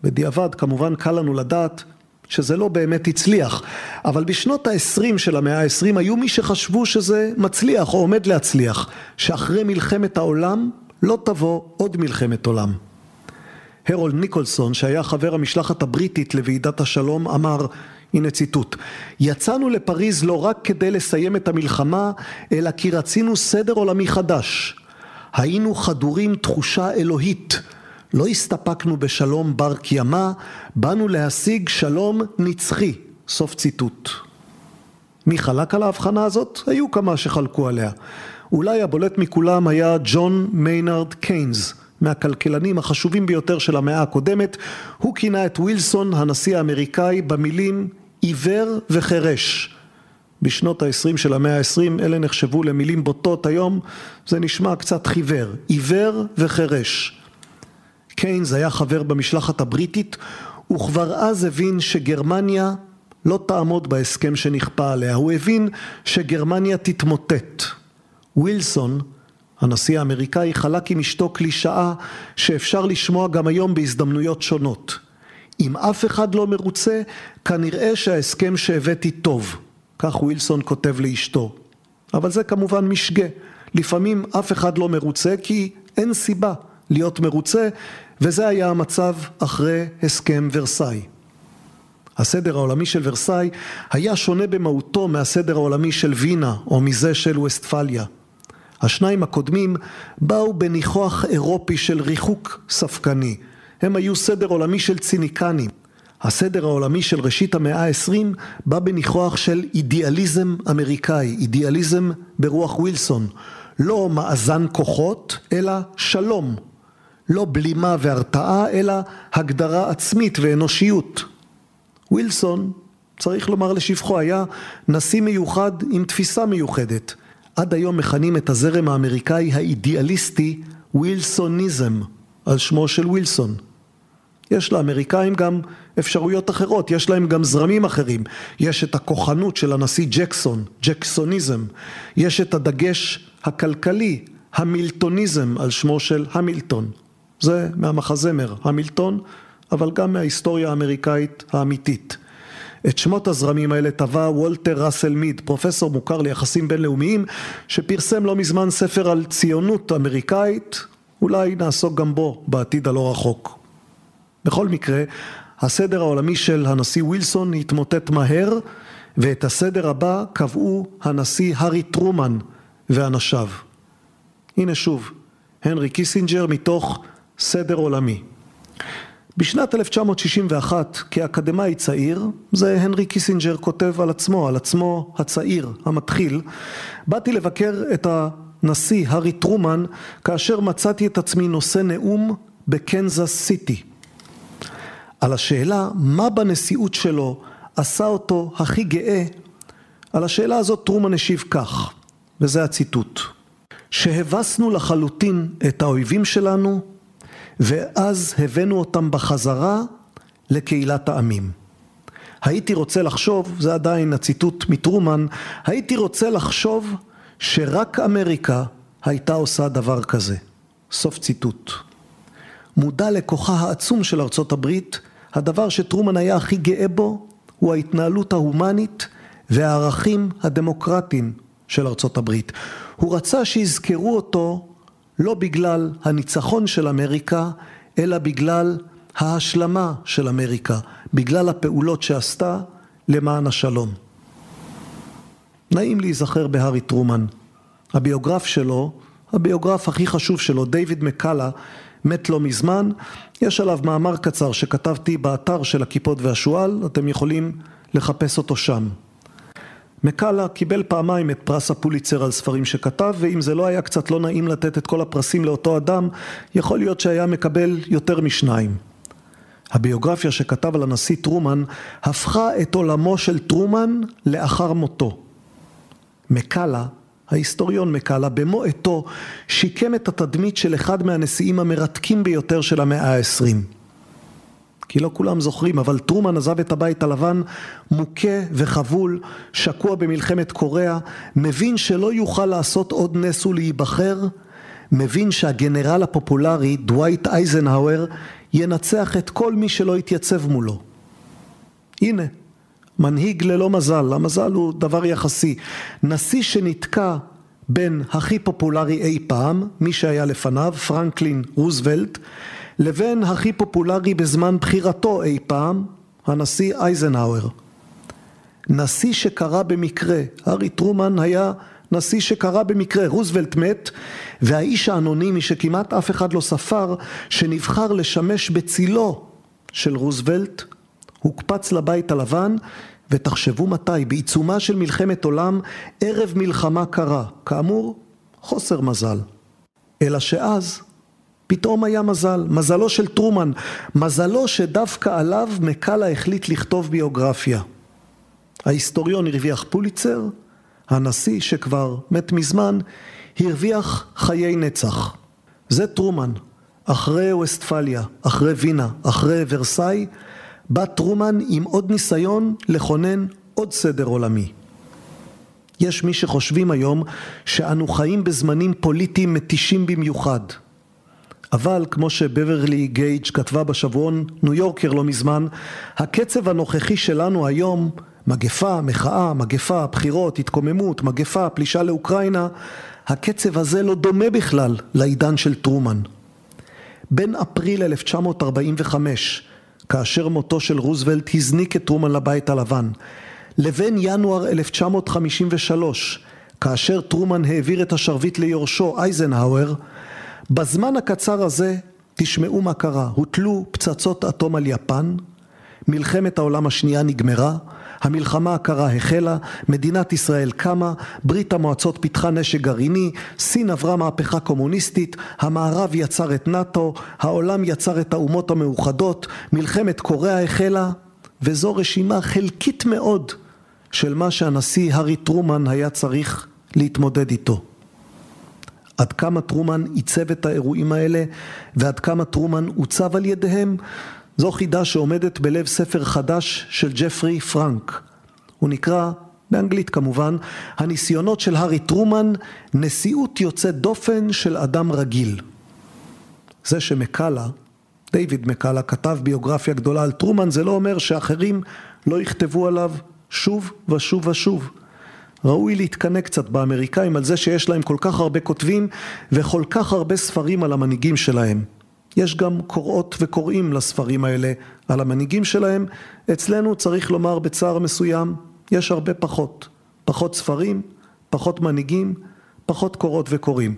בדיעבד כמובן קל לנו לדעת שזה לא באמת הצליח, אבל בשנות ה-20 של המאה ה-20 היו מי שחשבו שזה מצליח או עומד להצליח, שאחרי מלחמת העולם לא תבוא עוד מלחמת עולם. הרולד ניקולסון שהיה חבר המשלחת הבריטית לוועידת השלום אמר הנה ציטוט יצאנו לפריז לא רק כדי לסיים את המלחמה אלא כי רצינו סדר עולמי חדש היינו חדורים תחושה אלוהית לא הסתפקנו בשלום בר קיימא, באנו להשיג שלום נצחי. סוף ציטוט. מי חלק על ההבחנה הזאת? היו כמה שחלקו עליה. אולי הבולט מכולם היה ג'ון מיינרד קיינס, מהכלכלנים החשובים ביותר של המאה הקודמת. הוא כינה את ווילסון, הנשיא האמריקאי, במילים עיוור וחירש. בשנות ה-20 של המאה ה-20 אלה נחשבו למילים בוטות, היום זה נשמע קצת חיוור. עיוור וחירש. קיינס היה חבר במשלחת הבריטית וכבר אז הבין שגרמניה לא תעמוד בהסכם שנכפה עליה, הוא הבין שגרמניה תתמוטט. ווילסון, הנשיא האמריקאי חלק עם אשתו קלישאה שאפשר לשמוע גם היום בהזדמנויות שונות. אם אף אחד לא מרוצה, כנראה שההסכם שהבאתי טוב. כך ווילסון כותב לאשתו. אבל זה כמובן משגה. לפעמים אף אחד לא מרוצה כי אין סיבה להיות מרוצה, וזה היה המצב אחרי הסכם ורסאי. הסדר העולמי של ורסאי היה שונה במהותו מהסדר העולמי של וינה או מזה של ווסטפליה. השניים הקודמים באו בניחוח אירופי של ריחוק ספקני. הם היו סדר עולמי של ציניקנים. הסדר העולמי של ראשית המאה העשרים בא בניחוח של אידיאליזם אמריקאי, אידיאליזם ברוח ווילסון. לא מאזן כוחות, אלא שלום. לא בלימה והרתעה, אלא הגדרה עצמית ואנושיות. ווילסון, צריך לומר לשבחו, היה נשיא מיוחד עם תפיסה מיוחדת. עד היום מכנים את הזרם האמריקאי האידיאליסטי ווילסוניזם, על שמו של ווילסון. יש לאמריקאים גם אפשרויות אחרות, יש להם גם זרמים אחרים. יש את הכוחנות של הנשיא ג'קסון, ג'קסוניזם. יש את הדגש הכלכלי, המילטוניזם, על שמו של המילטון. זה מהמחזמר, המילטון, אבל גם מההיסטוריה האמריקאית האמיתית. את שמות הזרמים האלה טבע וולטר ראסל מיד, פרופסור מוכר ליחסים בינלאומיים, שפרסם לא מזמן ספר על ציונות אמריקאית, אולי נעסוק גם בו בעתיד הלא רחוק. בכל מקרה, הסדר העולמי של הנשיא ווילסון התמוטט מהר, ואת הסדר הבא קבעו הנשיא הארי טרומן ואנשיו. הנה שוב, הנרי קיסינג'ר מתוך סדר עולמי. בשנת 1961, כאקדמאי צעיר, זה הנרי קיסינג'ר כותב על עצמו, על עצמו הצעיר, המתחיל, באתי לבקר את הנשיא הארי טרומן כאשר מצאתי את עצמי נושא נאום בקנזס סיטי. על השאלה מה בנשיאות שלו עשה אותו הכי גאה, על השאלה הזאת טרומן השיב כך, וזה הציטוט: שהבסנו לחלוטין את האויבים שלנו ואז הבאנו אותם בחזרה לקהילת העמים. הייתי רוצה לחשוב, זה עדיין הציטוט מטרומן, הייתי רוצה לחשוב שרק אמריקה הייתה עושה דבר כזה. סוף ציטוט. מודע לכוחה העצום של ארצות הברית, הדבר שטרומן היה הכי גאה בו הוא ההתנהלות ההומנית והערכים הדמוקרטיים של ארצות הברית. הוא רצה שיזכרו אותו לא בגלל הניצחון של אמריקה, אלא בגלל ההשלמה של אמריקה, בגלל הפעולות שעשתה למען השלום. נעים להיזכר בהארי טרומן. הביוגרף שלו, הביוגרף הכי חשוב שלו, דיוויד מקאלה, מת לא מזמן. יש עליו מאמר קצר שכתבתי באתר של הכיפות והשועל, אתם יכולים לחפש אותו שם. מקאלה קיבל פעמיים את פרס הפוליצר על ספרים שכתב, ואם זה לא היה קצת לא נעים לתת את כל הפרסים לאותו אדם, יכול להיות שהיה מקבל יותר משניים. הביוגרפיה שכתב על הנשיא טרומן הפכה את עולמו של טרומן לאחר מותו. מקאלה, ההיסטוריון מקאלה, במו עטו שיקם את התדמית של אחד מהנשיאים המרתקים ביותר של המאה העשרים. כי לא כולם זוכרים, אבל טרומן עזב את הבית הלבן מוכה וחבול, שקוע במלחמת קוריאה, מבין שלא יוכל לעשות עוד נס ולהיבחר, מבין שהגנרל הפופולרי, דווייט אייזנהאואר, ינצח את כל מי שלא יתייצב מולו. הנה, מנהיג ללא מזל, המזל הוא דבר יחסי. נשיא שנתקע בין הכי פופולרי אי פעם, מי שהיה לפניו, פרנקלין רוזוולט, לבין הכי פופולרי בזמן בחירתו אי פעם, הנשיא אייזנהאואר. נשיא שקרה במקרה, הארי טרומן היה נשיא שקרה במקרה, רוזוולט מת והאיש האנונימי שכמעט אף אחד לא ספר, שנבחר לשמש בצילו של רוזוולט, הוקפץ לבית הלבן ותחשבו מתי, בעיצומה של מלחמת עולם, ערב מלחמה קרה, כאמור חוסר מזל. אלא שאז פתאום היה מזל, מזלו של טרומן, מזלו שדווקא עליו מקאלה החליט לכתוב ביוגרפיה. ההיסטוריון הרוויח פוליצר, הנשיא שכבר מת מזמן הרוויח חיי נצח. זה טרומן, אחרי ווסטפליה, אחרי וינה, אחרי ורסאי, בא טרומן עם עוד ניסיון לכונן עוד סדר עולמי. יש מי שחושבים היום שאנו חיים בזמנים פוליטיים מתישים במיוחד. אבל כמו שבברלי גייג' כתבה בשבועון ניו יורקר לא מזמן, הקצב הנוכחי שלנו היום, מגפה, מחאה, מגפה, בחירות, התקוממות, מגפה, פלישה לאוקראינה, הקצב הזה לא דומה בכלל לעידן של טרומן. בין אפריל 1945, כאשר מותו של רוזוולט הזניק את טרומן לבית הלבן, לבין ינואר 1953, כאשר טרומן העביר את השרביט ליורשו אייזנהאואר, בזמן הקצר הזה תשמעו מה קרה, הוטלו פצצות אטום על יפן, מלחמת העולם השנייה נגמרה, המלחמה הקרה החלה, מדינת ישראל קמה, ברית המועצות פיתחה נשק גרעיני, סין עברה מהפכה קומוניסטית, המערב יצר את נאט"ו, העולם יצר את האומות המאוחדות, מלחמת קוריאה החלה, וזו רשימה חלקית מאוד של מה שהנשיא הארי טרומן היה צריך להתמודד איתו. עד כמה טרומן עיצב את האירועים האלה ועד כמה טרומן עוצב על ידיהם זו חידה שעומדת בלב ספר חדש של ג'פרי פרנק. הוא נקרא, באנגלית כמובן, הניסיונות של הארי טרומן, נשיאות יוצאת דופן של אדם רגיל. זה שמקאלה, דיוויד מקאלה, כתב ביוגרפיה גדולה על טרומן, זה לא אומר שאחרים לא יכתבו עליו שוב ושוב ושוב. ראוי להתקנא קצת באמריקאים על זה שיש להם כל כך הרבה כותבים וכל כך הרבה ספרים על המנהיגים שלהם. יש גם קוראות וקוראים לספרים האלה על המנהיגים שלהם, אצלנו צריך לומר בצער מסוים, יש הרבה פחות, פחות ספרים, פחות מנהיגים, פחות קוראות וקוראים.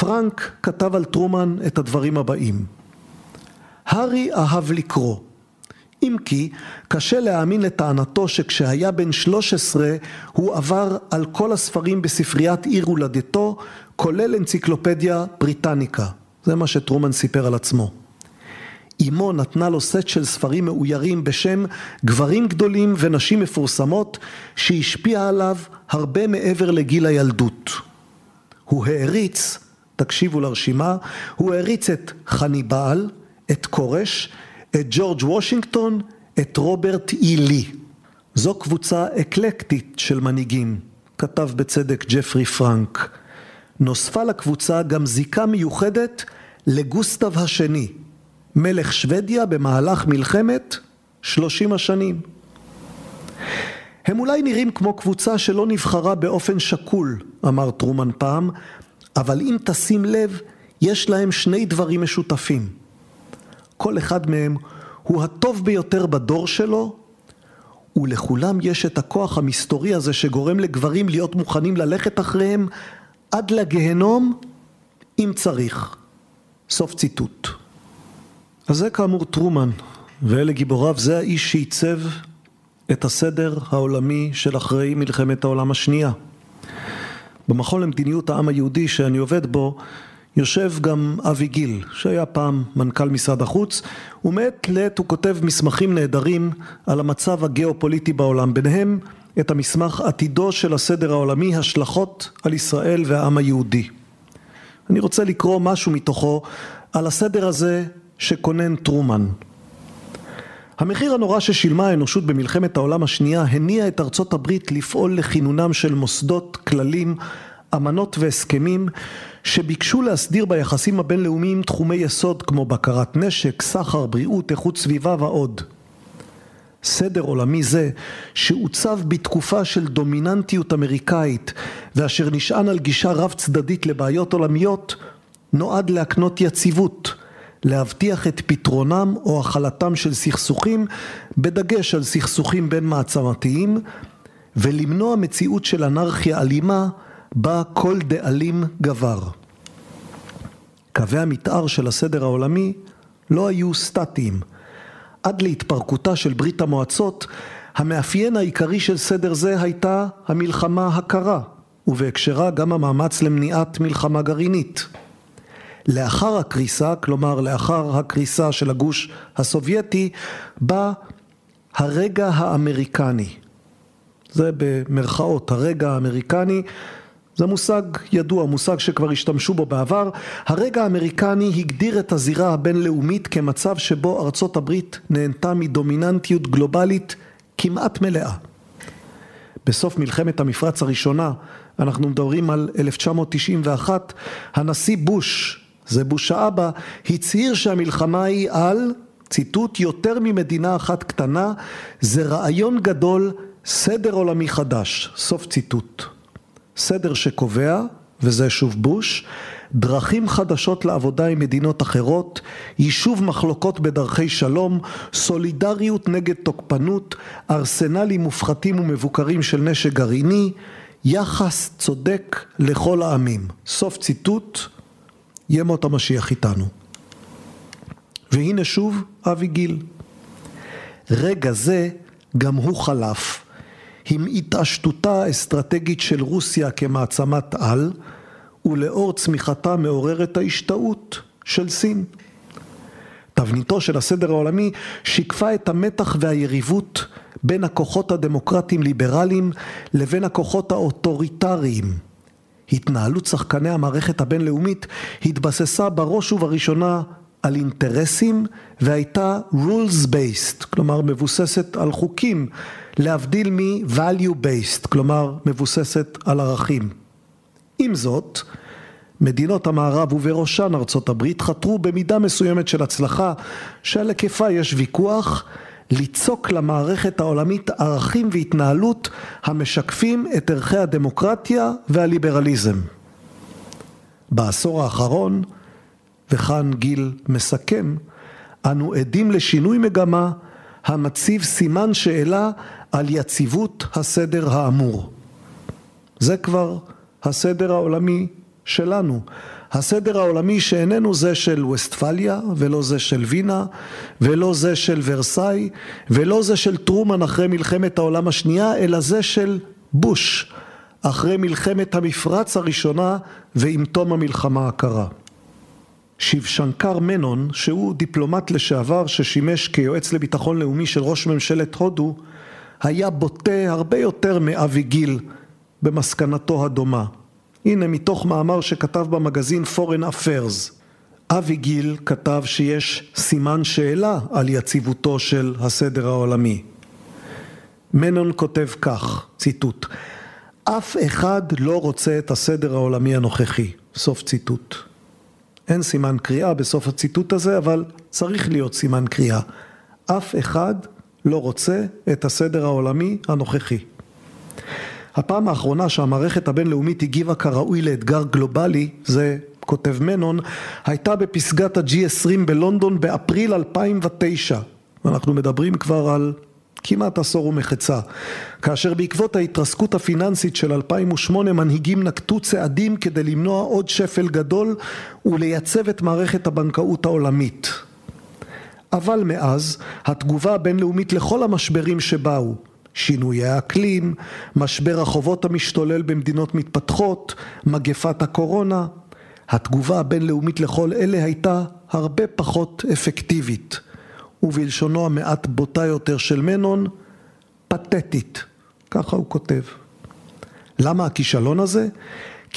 פרנק כתב על טרומן את הדברים הבאים: הארי אהב לקרוא, אם כי קשה להאמין לטענתו שכשהיה בן 13 הוא עבר על כל הספרים בספריית עיר הולדתו כולל אנציקלופדיה בריטניקה זה מה שטרומן סיפר על עצמו. אמו נתנה לו סט של ספרים מאוירים בשם גברים גדולים ונשים מפורסמות שהשפיעה עליו הרבה מעבר לגיל הילדות. הוא העריץ, תקשיבו לרשימה, הוא העריץ את חניבעל, את כורש, את ג'ורג' וושינגטון, את רוברט אי לי. זו קבוצה אקלקטית של מנהיגים, כתב בצדק ג'פרי פרנק. נוספה לקבוצה גם זיקה מיוחדת לגוסטב השני, מלך שוודיה במהלך מלחמת שלושים השנים. הם אולי נראים כמו קבוצה שלא נבחרה באופן שקול, אמר טרומן פעם, אבל אם תשים לב, יש להם שני דברים משותפים. כל אחד מהם הוא הטוב ביותר בדור שלו, ולכולם יש את הכוח המסתורי הזה שגורם לגברים להיות מוכנים ללכת אחריהם עד לגיהנום אם צריך. סוף ציטוט. אז זה כאמור טרומן, ואלה גיבוריו, זה האיש שעיצב את הסדר העולמי של אחרי מלחמת העולם השנייה. במכון למדיניות העם היהודי שאני עובד בו יושב גם אבי גיל, שהיה פעם מנכ"ל משרד החוץ, ומעת לעת הוא כותב מסמכים נהדרים על המצב הגיאופוליטי בעולם, ביניהם את המסמך עתידו של הסדר העולמי, השלכות על ישראל והעם היהודי. אני רוצה לקרוא משהו מתוכו על הסדר הזה שכונן טרומן. המחיר הנורא ששילמה האנושות במלחמת העולם השנייה הניע את ארצות הברית לפעול לכינונם של מוסדות, כללים, אמנות והסכמים שביקשו להסדיר ביחסים הבינלאומיים תחומי יסוד כמו בקרת נשק, סחר, בריאות, איכות סביבה ועוד. סדר עולמי זה שעוצב בתקופה של דומיננטיות אמריקאית ואשר נשען על גישה רב צדדית לבעיות עולמיות נועד להקנות יציבות, להבטיח את פתרונם או החלתם של סכסוכים בדגש על סכסוכים בין מעצמתיים ולמנוע מציאות של אנרכיה אלימה בה כל דאלים גבר. קווי המתאר של הסדר העולמי לא היו סטטיים עד להתפרקותה של ברית המועצות, המאפיין העיקרי של סדר זה הייתה המלחמה הקרה, ובהקשרה גם המאמץ למניעת מלחמה גרעינית. לאחר הקריסה, כלומר לאחר הקריסה של הגוש הסובייטי, בא הרגע האמריקני. זה במרכאות, הרגע האמריקני זה מושג ידוע, מושג שכבר השתמשו בו בעבר. הרגע האמריקני הגדיר את הזירה הבינלאומית כמצב שבו ארצות הברית נהנתה מדומיננטיות גלובלית כמעט מלאה. בסוף מלחמת המפרץ הראשונה, אנחנו מדברים על 1991, הנשיא בוש, זה בוש האבא, הצהיר שהמלחמה היא על, ציטוט, יותר ממדינה אחת קטנה, זה רעיון גדול, סדר עולמי חדש, סוף ציטוט. סדר שקובע, וזה שוב בוש, דרכים חדשות לעבודה עם מדינות אחרות, יישוב מחלוקות בדרכי שלום, סולידריות נגד תוקפנות, ארסנלים מופחתים ומבוקרים של נשק גרעיני, יחס צודק לכל העמים. סוף ציטוט, ימות המשיח איתנו. והנה שוב אבי גיל. רגע זה גם הוא חלף. עם התעשתותה האסטרטגית של רוסיה כמעצמת על, ולאור צמיחתה מעוררת ההשתאות של סין. תבניתו של הסדר העולמי שיקפה את המתח והיריבות בין הכוחות הדמוקרטיים ליברליים לבין הכוחות האוטוריטריים. התנהלות שחקני המערכת הבינלאומית התבססה בראש ובראשונה על אינטרסים והייתה rules based, כלומר מבוססת על חוקים, להבדיל מ-value based, כלומר מבוססת על ערכים. עם זאת, מדינות המערב ובראשן ארצות הברית חתרו במידה מסוימת של הצלחה שעל היקפה יש ויכוח ליצוק למערכת העולמית ערכים והתנהלות המשקפים את ערכי הדמוקרטיה והליברליזם. בעשור האחרון, וכאן גיל מסכם, אנו עדים לשינוי מגמה המציב סימן שאלה על יציבות הסדר האמור. זה כבר הסדר העולמי שלנו. הסדר העולמי שאיננו זה של וסטפליה ולא זה של וינה ולא זה של ורסאי ולא זה של טרומן אחרי מלחמת העולם השנייה אלא זה של בוש אחרי מלחמת המפרץ הראשונה ועם תום המלחמה הקרה. שיבשנקר מנון שהוא דיפלומט לשעבר ששימש כיועץ לביטחון לאומי של ראש ממשלת הודו היה בוטה הרבה יותר מאבי גיל במסקנתו הדומה הנה מתוך מאמר שכתב במגזין Foreign Affairs. אבי גיל כתב שיש סימן שאלה על יציבותו של הסדר העולמי. מנון כותב כך, ציטוט: אף אחד לא רוצה את הסדר העולמי הנוכחי, סוף ציטוט. אין סימן קריאה בסוף הציטוט הזה, אבל צריך להיות סימן קריאה. אף אחד לא רוצה את הסדר העולמי הנוכחי. הפעם האחרונה שהמערכת הבינלאומית הגיבה כראוי לאתגר גלובלי, זה כותב מנון, הייתה בפסגת ה-G20 בלונדון באפריל 2009. אנחנו מדברים כבר על כמעט עשור ומחצה, כאשר בעקבות ההתרסקות הפיננסית של 2008 מנהיגים נקטו צעדים כדי למנוע עוד שפל גדול ולייצב את מערכת הבנקאות העולמית. אבל מאז התגובה הבינלאומית לכל המשברים שבאו שינויי האקלים, משבר החובות המשתולל במדינות מתפתחות, מגפת הקורונה. התגובה הבינלאומית לכל אלה הייתה הרבה פחות אפקטיבית, ובלשונו המעט בוטה יותר של מנון, פתטית. ככה הוא כותב. למה הכישלון הזה?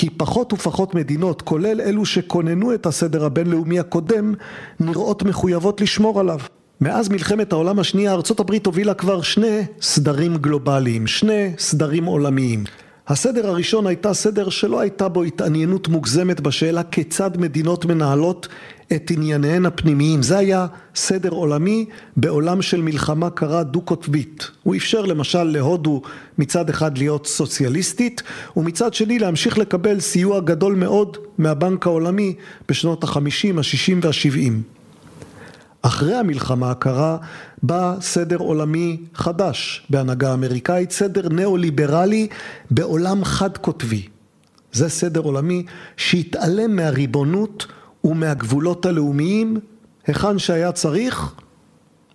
כי פחות ופחות מדינות, כולל אלו שכוננו את הסדר הבינלאומי הקודם, נראות מחויבות לשמור עליו. מאז מלחמת העולם השנייה ארצות הברית הובילה כבר שני סדרים גלובליים, שני סדרים עולמיים. הסדר הראשון הייתה סדר שלא הייתה בו התעניינות מוגזמת בשאלה כיצד מדינות מנהלות את ענייניהן הפנימיים. זה היה סדר עולמי בעולם של מלחמה קרה דו-קוטבית. הוא אפשר למשל להודו מצד אחד להיות סוציאליסטית ומצד שני להמשיך לקבל סיוע גדול מאוד מהבנק העולמי בשנות החמישים, השישים והשבעים. אחרי המלחמה הקרה בא סדר עולמי חדש בהנהגה אמריקאית, סדר ניאו-ליברלי בעולם חד-קוטבי. זה סדר עולמי שהתעלם מהריבונות ומהגבולות הלאומיים היכן שהיה צריך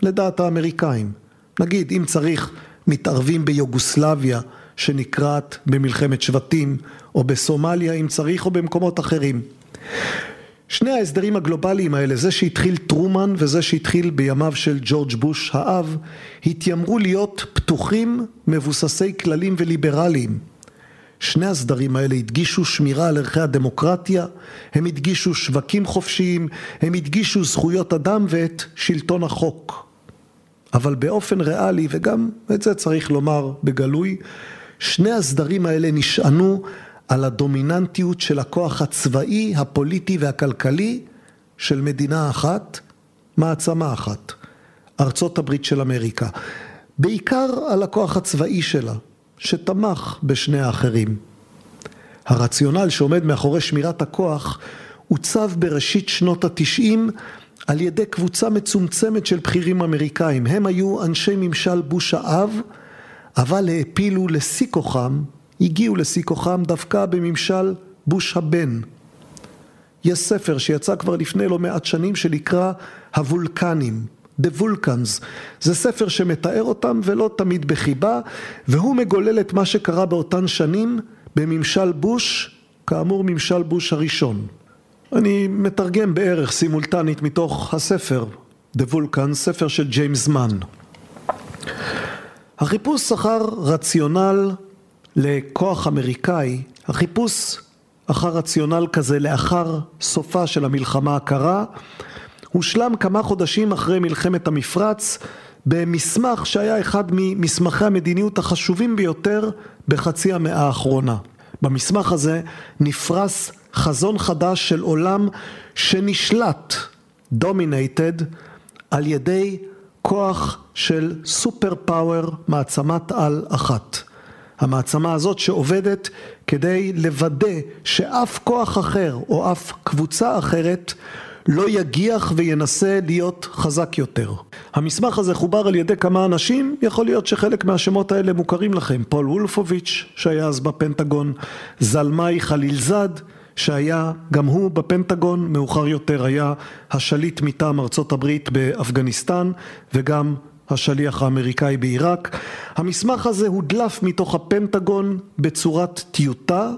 לדעת האמריקאים. נגיד אם צריך מתערבים ביוגוסלביה שנקרעת במלחמת שבטים או בסומליה אם צריך או במקומות אחרים. שני ההסדרים הגלובליים האלה, זה שהתחיל טרומן וזה שהתחיל בימיו של ג'ורג' בוש האב, התיימרו להיות פתוחים, מבוססי כללים וליברליים. שני הסדרים האלה הדגישו שמירה על ערכי הדמוקרטיה, הם הדגישו שווקים חופשיים, הם הדגישו זכויות אדם ואת שלטון החוק. אבל באופן ריאלי, וגם את זה צריך לומר בגלוי, שני הסדרים האלה נשענו על הדומיננטיות של הכוח הצבאי, הפוליטי והכלכלי של מדינה אחת, מעצמה אחת, ארצות הברית של אמריקה. בעיקר על הכוח הצבאי שלה, שתמך בשני האחרים. הרציונל שעומד מאחורי שמירת הכוח עוצב בראשית שנות התשעים על ידי קבוצה מצומצמת של בכירים אמריקאים. הם היו אנשי ממשל בוש האב, אבל העפילו לשיא כוחם, הגיעו לשיא כוחם דווקא בממשל בוש הבן. יש ספר שיצא כבר לפני לא מעט שנים שנקרא הוולקנים, The Vulcans. זה ספר שמתאר אותם ולא תמיד בחיבה, והוא מגולל את מה שקרה באותן שנים בממשל בוש, כאמור ממשל בוש הראשון. אני מתרגם בערך סימולטנית מתוך הספר The Vulcan, ספר של ג'יימס מן. החיפוש אחר רציונל לכוח אמריקאי, החיפוש אחר רציונל כזה לאחר סופה של המלחמה הקרה, הושלם כמה חודשים אחרי מלחמת המפרץ במסמך שהיה אחד ממסמכי המדיניות החשובים ביותר בחצי המאה האחרונה. במסמך הזה נפרס חזון חדש של עולם שנשלט, dominated, על ידי כוח של סופר פאוור, מעצמת על אחת. המעצמה הזאת שעובדת כדי לוודא שאף כוח אחר או אף קבוצה אחרת לא יגיח וינסה להיות חזק יותר. המסמך הזה חובר על ידי כמה אנשים, יכול להיות שחלק מהשמות האלה מוכרים לכם. פול וולפוביץ' שהיה אז בפנטגון, זלמאי חלילזד שהיה גם הוא בפנטגון, מאוחר יותר היה השליט מטעם ארצות הברית באפגניסטן וגם השליח האמריקאי בעיראק. המסמך הזה הודלף מתוך הפנטגון בצורת טיוטה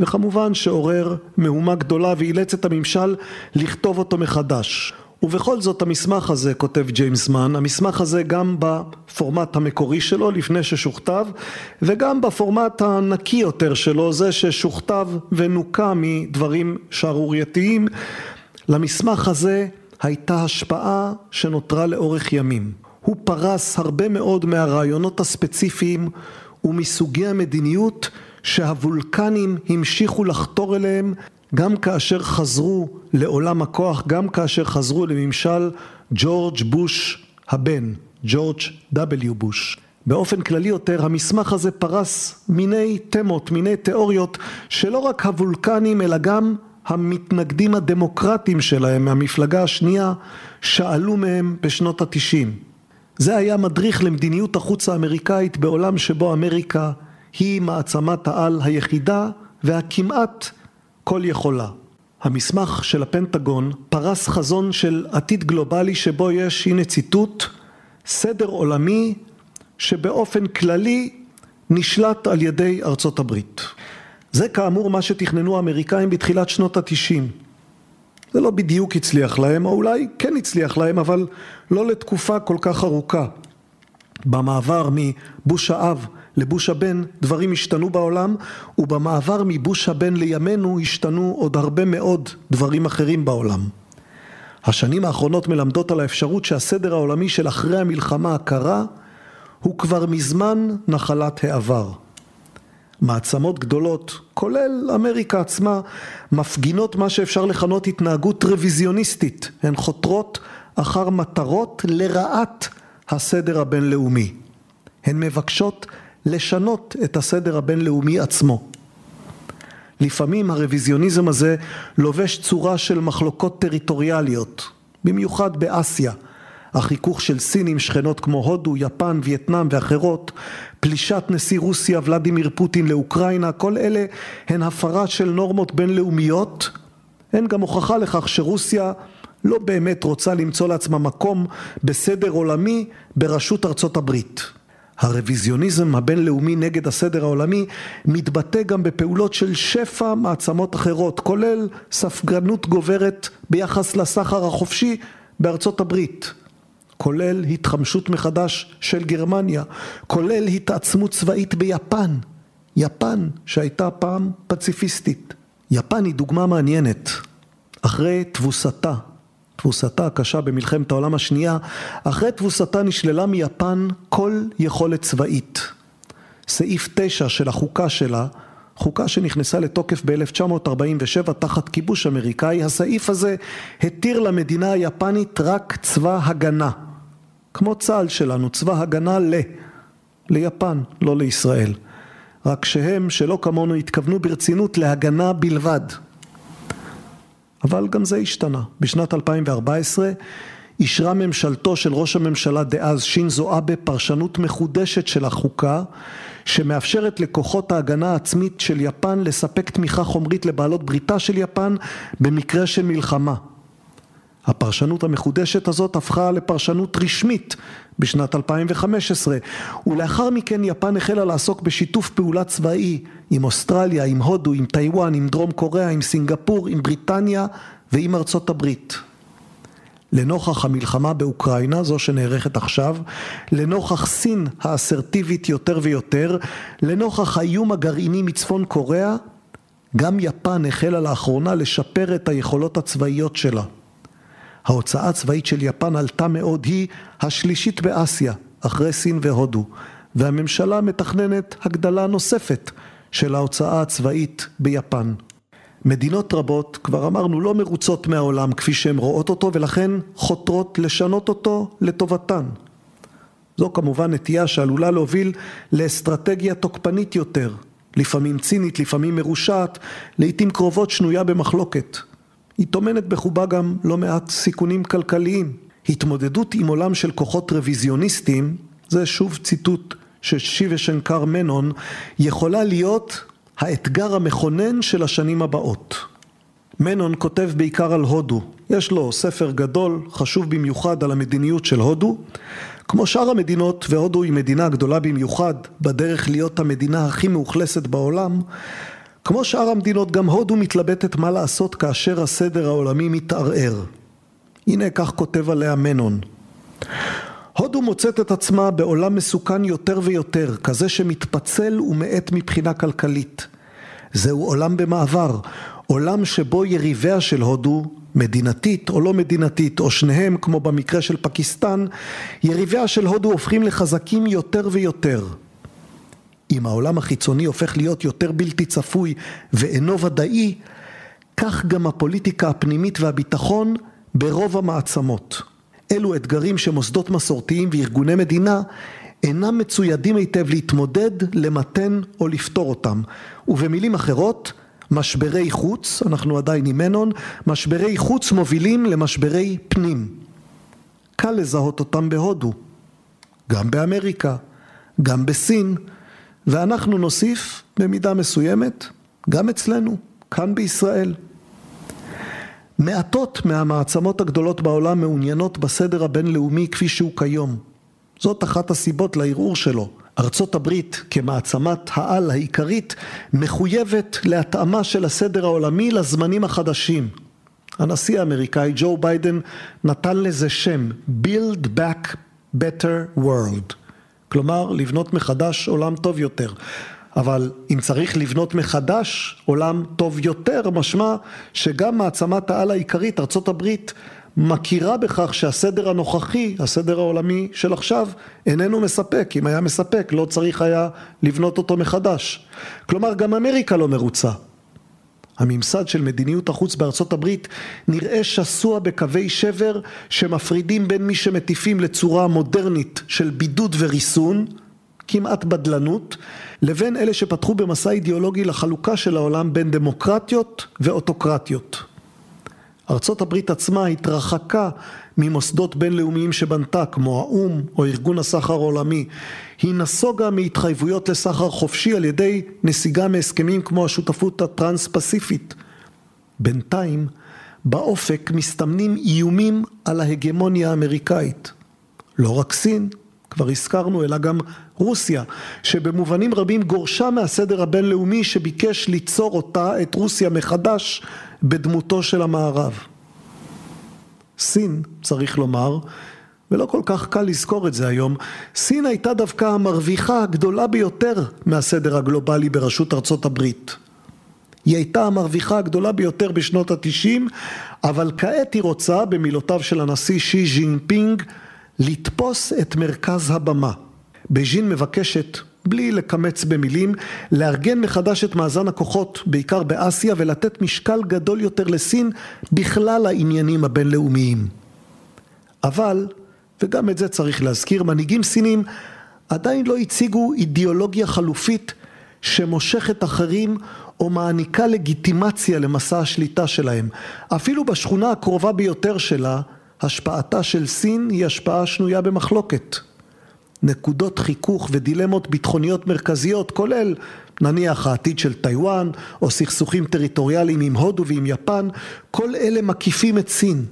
וכמובן שעורר מהומה גדולה ואילץ את הממשל לכתוב אותו מחדש. ובכל זאת המסמך הזה, כותב ג'יימס מן, המסמך הזה גם בפורמט המקורי שלו לפני ששוכתב וגם בפורמט הנקי יותר שלו, זה ששוכתב ונוקע מדברים שערורייתיים, למסמך הזה הייתה השפעה שנותרה לאורך ימים. הוא פרס הרבה מאוד מהרעיונות הספציפיים ומסוגי המדיניות שהוולקנים המשיכו לחתור אליהם גם כאשר חזרו לעולם הכוח, גם כאשר חזרו לממשל ג'ורג' בוש הבן, ג'ורג' W בוש. באופן כללי יותר המסמך הזה פרס מיני תמות, מיני תיאוריות שלא רק הוולקנים אלא גם המתנגדים הדמוקרטיים שלהם מהמפלגה השנייה שאלו מהם בשנות התשעים. זה היה מדריך למדיניות החוץ האמריקאית בעולם שבו אמריקה היא מעצמת העל היחידה והכמעט כל יכולה. המסמך של הפנטגון פרס חזון של עתיד גלובלי שבו יש, הנה ציטוט, סדר עולמי שבאופן כללי נשלט על ידי ארצות הברית. זה כאמור מה שתכננו האמריקאים בתחילת שנות התשעים. זה לא בדיוק הצליח להם, או אולי כן הצליח להם, אבל לא לתקופה כל כך ארוכה. במעבר מבוש האב לבוש הבן דברים השתנו בעולם ובמעבר מבוש הבן לימינו השתנו עוד הרבה מאוד דברים אחרים בעולם. השנים האחרונות מלמדות על האפשרות שהסדר העולמי של אחרי המלחמה הקרה הוא כבר מזמן נחלת העבר. מעצמות גדולות, כולל אמריקה עצמה, מפגינות מה שאפשר לכנות התנהגות רוויזיוניסטית. הן חותרות אחר מטרות לרעת הסדר הבינלאומי. הן מבקשות לשנות את הסדר הבינלאומי עצמו. לפעמים הרוויזיוניזם הזה לובש צורה של מחלוקות טריטוריאליות, במיוחד באסיה, החיכוך של סין עם שכנות כמו הודו, יפן, וייטנאם ואחרות, פלישת נשיא רוסיה ולדימיר פוטין לאוקראינה, כל אלה הן הפרה של נורמות בינלאומיות, הן גם הוכחה לכך שרוסיה לא באמת רוצה למצוא לעצמה מקום בסדר עולמי בראשות ארצות הברית. הרוויזיוניזם הבינלאומי נגד הסדר העולמי מתבטא גם בפעולות של שפע מעצמות אחרות, כולל ספגנות גוברת ביחס לסחר החופשי בארצות הברית, כולל התחמשות מחדש של גרמניה, כולל התעצמות צבאית ביפן, יפן שהייתה פעם פציפיסטית. יפן היא דוגמה מעניינת. אחרי תבוסתה תבוסתה הקשה במלחמת העולם השנייה, אחרי תבוסתה נשללה מיפן כל יכולת צבאית. סעיף 9 של החוקה שלה, חוקה שנכנסה לתוקף ב-1947 תחת כיבוש אמריקאי, הסעיף הזה התיר למדינה היפנית רק צבא הגנה. כמו צה"ל שלנו, צבא הגנה ל... ליפן, לא לישראל. רק שהם, שלא כמונו, התכוונו ברצינות להגנה בלבד. אבל גם זה השתנה. בשנת 2014 אישרה ממשלתו של ראש הממשלה דאז שינזו אבה פרשנות מחודשת של החוקה שמאפשרת לכוחות ההגנה העצמית של יפן לספק תמיכה חומרית לבעלות בריתה של יפן במקרה של מלחמה. הפרשנות המחודשת הזאת הפכה לפרשנות רשמית בשנת 2015 ולאחר מכן יפן החלה לעסוק בשיתוף פעולה צבאי עם אוסטרליה, עם הודו, עם טיוואן, עם דרום קוריאה, עם סינגפור, עם בריטניה ועם ארצות הברית. לנוכח המלחמה באוקראינה, זו שנערכת עכשיו, לנוכח סין האסרטיבית יותר ויותר, לנוכח האיום הגרעיני מצפון קוריאה, גם יפן החלה לאחרונה לשפר את היכולות הצבאיות שלה. ההוצאה הצבאית של יפן עלתה מאוד, היא השלישית באסיה, אחרי סין והודו, והממשלה מתכננת הגדלה נוספת של ההוצאה הצבאית ביפן. מדינות רבות, כבר אמרנו, לא מרוצות מהעולם כפי שהן רואות אותו ולכן חותרות לשנות אותו לטובתן. זו כמובן נטייה שעלולה להוביל לאסטרטגיה תוקפנית יותר, לפעמים צינית, לפעמים מרושעת, לעיתים קרובות שנויה במחלוקת. היא טומנת בחובה גם לא מעט סיכונים כלכליים. התמודדות עם עולם של כוחות רוויזיוניסטים, זה שוב ציטוט של שיבה שנקר מנון, יכולה להיות האתגר המכונן של השנים הבאות. מנון כותב בעיקר על הודו, יש לו ספר גדול, חשוב במיוחד על המדיניות של הודו. כמו שאר המדינות, והודו היא מדינה גדולה במיוחד, בדרך להיות המדינה הכי מאוכלסת בעולם, כמו שאר המדינות, גם הודו מתלבטת מה לעשות כאשר הסדר העולמי מתערער. הנה כך כותב עליה מנון. הודו מוצאת את עצמה בעולם מסוכן יותר ויותר, כזה שמתפצל ומאט מבחינה כלכלית. זהו עולם במעבר, עולם שבו יריביה של הודו, מדינתית או לא מדינתית, או שניהם, כמו במקרה של פקיסטן, יריביה של הודו הופכים לחזקים יותר ויותר. אם העולם החיצוני הופך להיות יותר בלתי צפוי ואינו ודאי, כך גם הפוליטיקה הפנימית והביטחון ברוב המעצמות. אלו אתגרים שמוסדות מסורתיים וארגוני מדינה אינם מצוידים היטב להתמודד, למתן או לפתור אותם. ובמילים אחרות, משברי חוץ, אנחנו עדיין עם מנון, משברי חוץ מובילים למשברי פנים. קל לזהות אותם בהודו, גם באמריקה, גם בסין, ואנחנו נוסיף במידה מסוימת גם אצלנו, כאן בישראל. מעטות מהמעצמות הגדולות בעולם מעוניינות בסדר הבינלאומי כפי שהוא כיום. זאת אחת הסיבות לערעור שלו. ארצות הברית כמעצמת העל העיקרית מחויבת להתאמה של הסדר העולמי לזמנים החדשים. הנשיא האמריקאי ג'ו ביידן נתן לזה שם Build Back Better World כלומר לבנות מחדש עולם טוב יותר אבל אם צריך לבנות מחדש עולם טוב יותר משמע שגם מעצמת העל העיקרית הברית מכירה בכך שהסדר הנוכחי, הסדר העולמי של עכשיו, איננו מספק. אם היה מספק, לא צריך היה לבנות אותו מחדש. כלומר, גם אמריקה לא מרוצה. הממסד של מדיניות החוץ בארצות הברית נראה שסוע בקווי שבר שמפרידים בין מי שמטיפים לצורה מודרנית של בידוד וריסון, כמעט בדלנות, לבין אלה שפתחו במסע אידיאולוגי לחלוקה של העולם בין דמוקרטיות ואוטוקרטיות. ארצות הברית עצמה התרחקה ממוסדות בינלאומיים שבנתה כמו האו"ם או ארגון הסחר העולמי. היא נסוגה מהתחייבויות לסחר חופשי על ידי נסיגה מהסכמים כמו השותפות הטרנס פסיפית. בינתיים באופק מסתמנים איומים על ההגמוניה האמריקאית. לא רק סין, כבר הזכרנו, אלא גם רוסיה, שבמובנים רבים גורשה מהסדר הבינלאומי שביקש ליצור אותה, את רוסיה מחדש, בדמותו של המערב. סין, צריך לומר, ולא כל כך קל לזכור את זה היום, סין הייתה דווקא המרוויחה הגדולה ביותר מהסדר הגלובלי בראשות ארצות הברית. היא הייתה המרוויחה הגדולה ביותר בשנות התשעים, אבל כעת היא רוצה, במילותיו של הנשיא שי ז'ינפינג, לתפוס את מרכז הבמה. בז'ין מבקשת, בלי לקמץ במילים, לארגן מחדש את מאזן הכוחות, בעיקר באסיה, ולתת משקל גדול יותר לסין בכלל העניינים הבינלאומיים. אבל, וגם את זה צריך להזכיר, מנהיגים סינים עדיין לא הציגו אידיאולוגיה חלופית שמושכת אחרים או מעניקה לגיטימציה למסע השליטה שלהם. אפילו בשכונה הקרובה ביותר שלה, השפעתה של סין היא השפעה שנויה במחלוקת. נקודות חיכוך ודילמות ביטחוניות מרכזיות, כולל נניח העתיד של טיוואן, או סכסוכים טריטוריאליים עם הודו ועם יפן, כל אלה מקיפים את סין.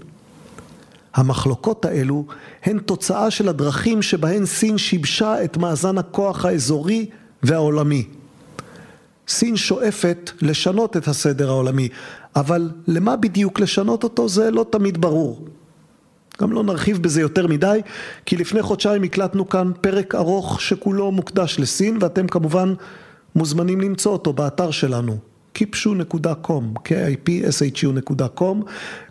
המחלוקות האלו הן תוצאה של הדרכים שבהן סין שיבשה את מאזן הכוח האזורי והעולמי. סין שואפת לשנות את הסדר העולמי, אבל למה בדיוק לשנות אותו זה לא תמיד ברור. גם לא נרחיב בזה יותר מדי, כי לפני חודשיים הקלטנו כאן פרק ארוך שכולו מוקדש לסין, ואתם כמובן מוזמנים למצוא אותו באתר שלנו, kipshu.com, kipshu.com.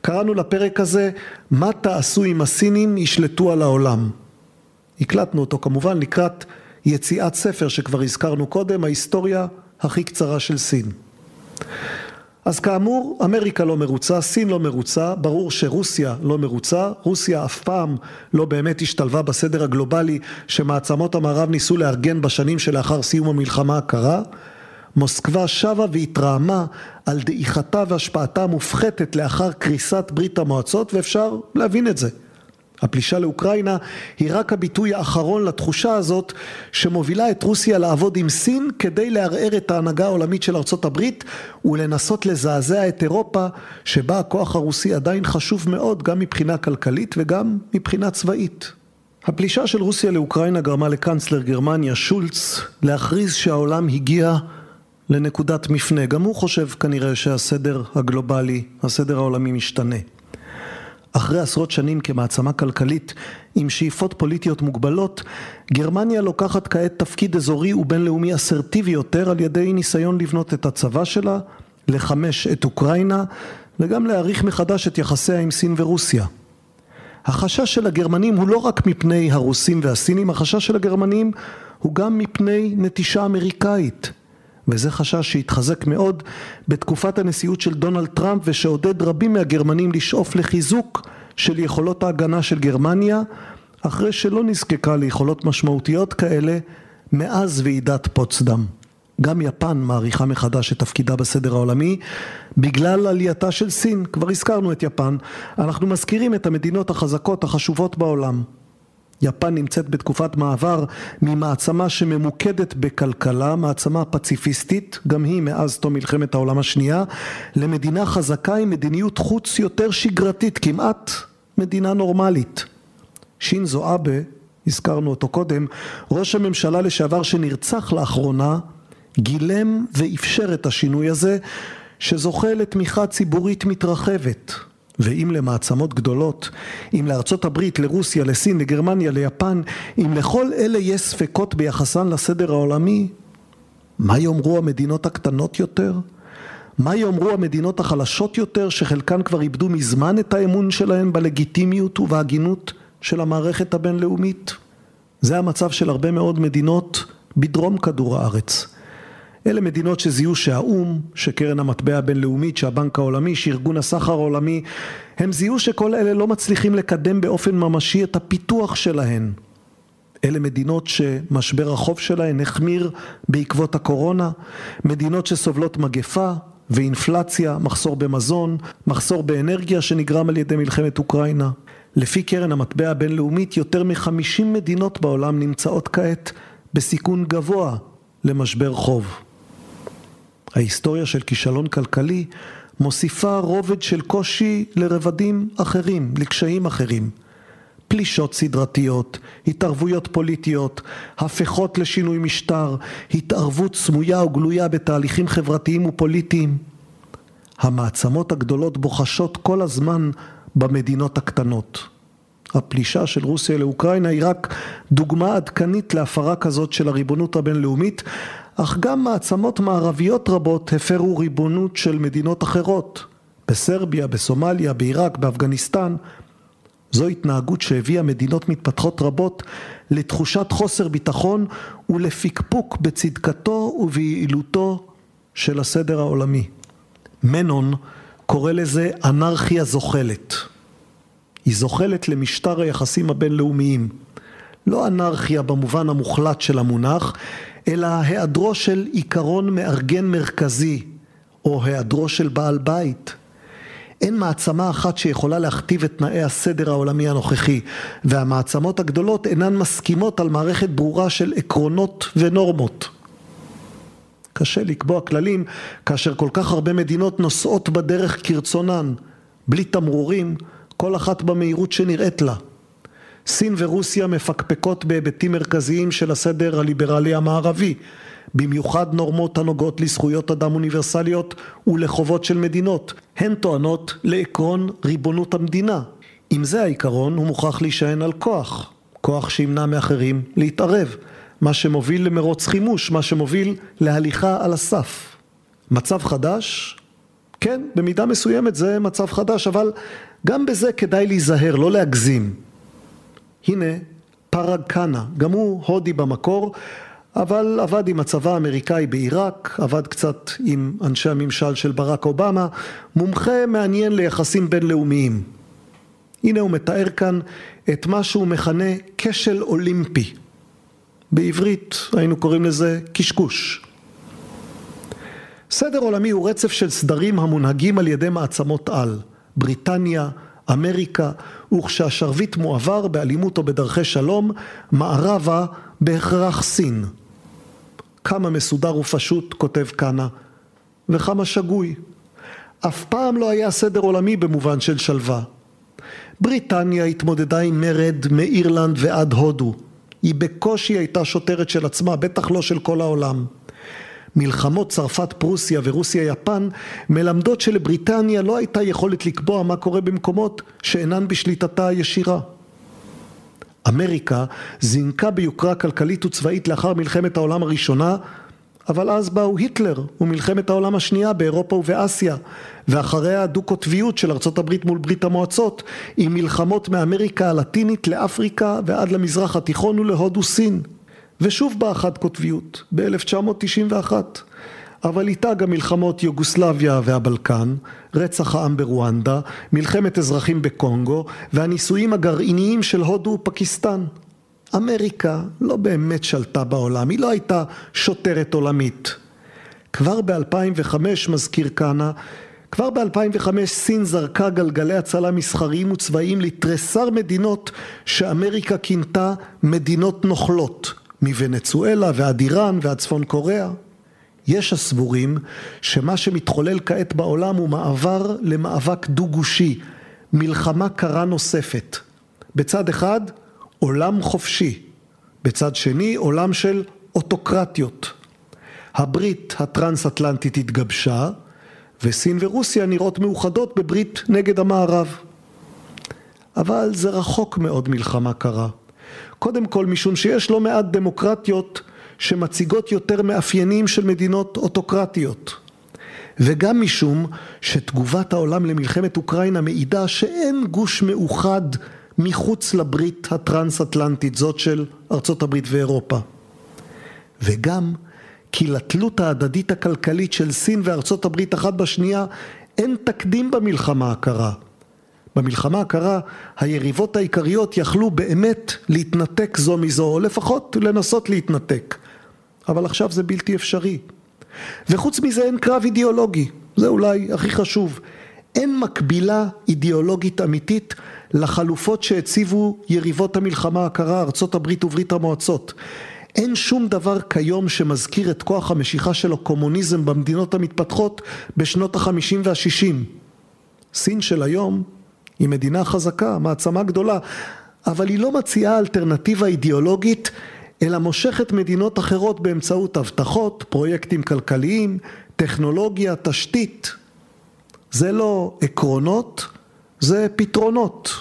קראנו לפרק הזה, מה תעשו אם הסינים ישלטו על העולם. הקלטנו אותו כמובן לקראת יציאת ספר שכבר הזכרנו קודם, ההיסטוריה הכי קצרה של סין. אז כאמור, אמריקה לא מרוצה, סין לא מרוצה, ברור שרוסיה לא מרוצה, רוסיה אף פעם לא באמת השתלבה בסדר הגלובלי שמעצמות המערב ניסו לארגן בשנים שלאחר סיום המלחמה הקרה. מוסקבה שבה והתרעמה על דעיכתה והשפעתה המופחתת לאחר קריסת ברית המועצות ואפשר להבין את זה. הפלישה לאוקראינה היא רק הביטוי האחרון לתחושה הזאת שמובילה את רוסיה לעבוד עם סין כדי לערער את ההנהגה העולמית של ארצות הברית ולנסות לזעזע את אירופה שבה הכוח הרוסי עדיין חשוב מאוד גם מבחינה כלכלית וגם מבחינה צבאית. הפלישה של רוסיה לאוקראינה גרמה לקנצלר גרמניה שולץ להכריז שהעולם הגיע לנקודת מפנה. גם הוא חושב כנראה שהסדר הגלובלי, הסדר העולמי משתנה. אחרי עשרות שנים כמעצמה כלכלית עם שאיפות פוליטיות מוגבלות, גרמניה לוקחת כעת תפקיד אזורי ובינלאומי אסרטיבי יותר על ידי ניסיון לבנות את הצבא שלה, לחמש את אוקראינה וגם להעריך מחדש את יחסיה עם סין ורוסיה. החשש של הגרמנים הוא לא רק מפני הרוסים והסינים, החשש של הגרמנים הוא גם מפני נטישה אמריקאית. וזה חשש שהתחזק מאוד בתקופת הנשיאות של דונלד טראמפ ושעודד רבים מהגרמנים לשאוף לחיזוק של יכולות ההגנה של גרמניה אחרי שלא נזקקה ליכולות משמעותיות כאלה מאז ועידת פוצדם. גם יפן מעריכה מחדש את תפקידה בסדר העולמי בגלל עלייתה של סין, כבר הזכרנו את יפן, אנחנו מזכירים את המדינות החזקות החשובות בעולם יפן נמצאת בתקופת מעבר ממעצמה שממוקדת בכלכלה, מעצמה פציפיסטית, גם היא מאז תום מלחמת העולם השנייה, למדינה חזקה עם מדיניות חוץ יותר שגרתית, כמעט מדינה נורמלית. שינזו אבה, הזכרנו אותו קודם, ראש הממשלה לשעבר שנרצח לאחרונה, גילם ואפשר את השינוי הזה, שזוכה לתמיכה ציבורית מתרחבת. ואם למעצמות גדולות, אם לארצות הברית, לרוסיה, לסין, לגרמניה, ליפן, אם לכל אלה יש ספקות ביחסן לסדר העולמי, מה יאמרו המדינות הקטנות יותר? מה יאמרו המדינות החלשות יותר שחלקן כבר איבדו מזמן את האמון שלהן בלגיטימיות ובהגינות של המערכת הבינלאומית? זה המצב של הרבה מאוד מדינות בדרום כדור הארץ. אלה מדינות שזיהו שהאו"ם, שקרן המטבע הבינלאומית, שהבנק העולמי, שארגון הסחר העולמי, הם זיהו שכל אלה לא מצליחים לקדם באופן ממשי את הפיתוח שלהן. אלה מדינות שמשבר החוב שלהן החמיר בעקבות הקורונה, מדינות שסובלות מגפה ואינפלציה, מחסור במזון, מחסור באנרגיה שנגרם על ידי מלחמת אוקראינה. לפי קרן המטבע הבינלאומית, יותר מחמישים מדינות בעולם נמצאות כעת בסיכון גבוה למשבר חוב. ההיסטוריה של כישלון כלכלי מוסיפה רובד של קושי לרבדים אחרים, לקשיים אחרים. פלישות סדרתיות, התערבויות פוליטיות, הפכות לשינוי משטר, התערבות סמויה וגלויה בתהליכים חברתיים ופוליטיים. המעצמות הגדולות בוחשות כל הזמן במדינות הקטנות. הפלישה של רוסיה לאוקראינה היא רק דוגמה עדכנית להפרה כזאת של הריבונות הבינלאומית, אך גם מעצמות מערביות רבות הפרו ריבונות של מדינות אחרות, בסרביה, בסומליה, בעיראק, באפגניסטן. זו התנהגות שהביאה מדינות מתפתחות רבות לתחושת חוסר ביטחון ולפקפוק בצדקתו וביעילותו של הסדר העולמי. מנון קורא לזה אנרכיה זוחלת. היא זוחלת למשטר היחסים הבינלאומיים. לא אנרכיה במובן המוחלט של המונח, אלא היעדרו של עיקרון מארגן מרכזי, או היעדרו של בעל בית. אין מעצמה אחת שיכולה להכתיב את תנאי הסדר העולמי הנוכחי, והמעצמות הגדולות אינן מסכימות על מערכת ברורה של עקרונות ונורמות. קשה לקבוע כללים כאשר כל כך הרבה מדינות נוסעות בדרך כרצונן, בלי תמרורים, כל אחת במהירות שנראית לה. סין ורוסיה מפקפקות בהיבטים מרכזיים של הסדר הליברלי המערבי, במיוחד נורמות הנוגעות לזכויות אדם אוניברסליות ולחובות של מדינות. הן טוענות לעקרון ריבונות המדינה. אם זה העיקרון, הוא מוכרח להישען על כוח. כוח שימנע מאחרים להתערב. מה שמוביל למרוץ חימוש, מה שמוביל להליכה על הסף. מצב חדש? כן, במידה מסוימת זה מצב חדש, אבל גם בזה כדאי להיזהר, לא להגזים. הנה פראג קאנה, גם הוא הודי במקור, אבל עבד עם הצבא האמריקאי בעיראק, עבד קצת עם אנשי הממשל של ברק אובמה, מומחה מעניין ליחסים בינלאומיים. הנה הוא מתאר כאן את מה שהוא מכנה כשל אולימפי. בעברית היינו קוראים לזה קשקוש. סדר עולמי הוא רצף של סדרים המונהגים על ידי מעצמות על, בריטניה, אמריקה, וכשהשרביט מועבר באלימות או בדרכי שלום, מערבה בהכרח סין. כמה מסודר ופשוט, כותב קאנה, וכמה שגוי. אף פעם לא היה סדר עולמי במובן של שלווה. בריטניה התמודדה עם מרד מאירלנד ועד הודו. היא בקושי הייתה שוטרת של עצמה, בטח לא של כל העולם. מלחמות צרפת פרוסיה ורוסיה יפן מלמדות שלבריטניה לא הייתה יכולת לקבוע מה קורה במקומות שאינן בשליטתה הישירה. אמריקה זינקה ביוקרה כלכלית וצבאית לאחר מלחמת העולם הראשונה אבל אז באו היטלר ומלחמת העולם השנייה באירופה ובאסיה ואחריה הדו-קוטביות של ארצות הברית מול ברית המועצות עם מלחמות מאמריקה הלטינית לאפריקה ועד למזרח התיכון ולהודו סין ושוב באה חד-קוטביות ב-1991 אבל איתה גם מלחמות יוגוסלביה והבלקן, רצח העם ברואנדה, מלחמת אזרחים בקונגו והניסויים הגרעיניים של הודו ופקיסטן. אמריקה לא באמת שלטה בעולם, היא לא הייתה שוטרת עולמית. כבר ב-2005 מזכיר כהנא, כבר ב-2005 סין זרקה גלגלי הצלה מסחריים וצבאיים לתריסר מדינות שאמריקה כינתה מדינות נוכלות, מוונצואלה ועד איראן ועד צפון קוריאה. יש הסבורים שמה שמתחולל כעת בעולם הוא מעבר למאבק דו-גושי, מלחמה קרה נוספת. בצד אחד עולם חופשי, בצד שני עולם של אוטוקרטיות. הברית הטרנס-אטלנטית התגבשה וסין ורוסיה נראות מאוחדות בברית נגד המערב. אבל זה רחוק מאוד מלחמה קרה. קודם כל משום שיש לא מעט דמוקרטיות שמציגות יותר מאפיינים של מדינות אוטוקרטיות. וגם משום שתגובת העולם למלחמת אוקראינה מעידה שאין גוש מאוחד מחוץ לברית הטרנס-אטלנטית, זאת של ארצות הברית ואירופה. וגם כי לתלות ההדדית הכלכלית של סין וארצות הברית אחת בשנייה אין תקדים במלחמה הקרה. במלחמה הקרה היריבות העיקריות יכלו באמת להתנתק זו מזו, או לפחות לנסות להתנתק. אבל עכשיו זה בלתי אפשרי. וחוץ מזה אין קרב אידיאולוגי, זה אולי הכי חשוב. אין מקבילה אידיאולוגית אמיתית לחלופות שהציבו יריבות המלחמה הקרה, ארצות הברית וברית המועצות. אין שום דבר כיום שמזכיר את כוח המשיכה של הקומוניזם במדינות המתפתחות בשנות החמישים והשישים. סין של היום היא מדינה חזקה, מעצמה גדולה, אבל היא לא מציעה אלטרנטיבה אידיאולוגית אלא מושכת מדינות אחרות באמצעות הבטחות, פרויקטים כלכליים, טכנולוגיה, תשתית. זה לא עקרונות, זה פתרונות.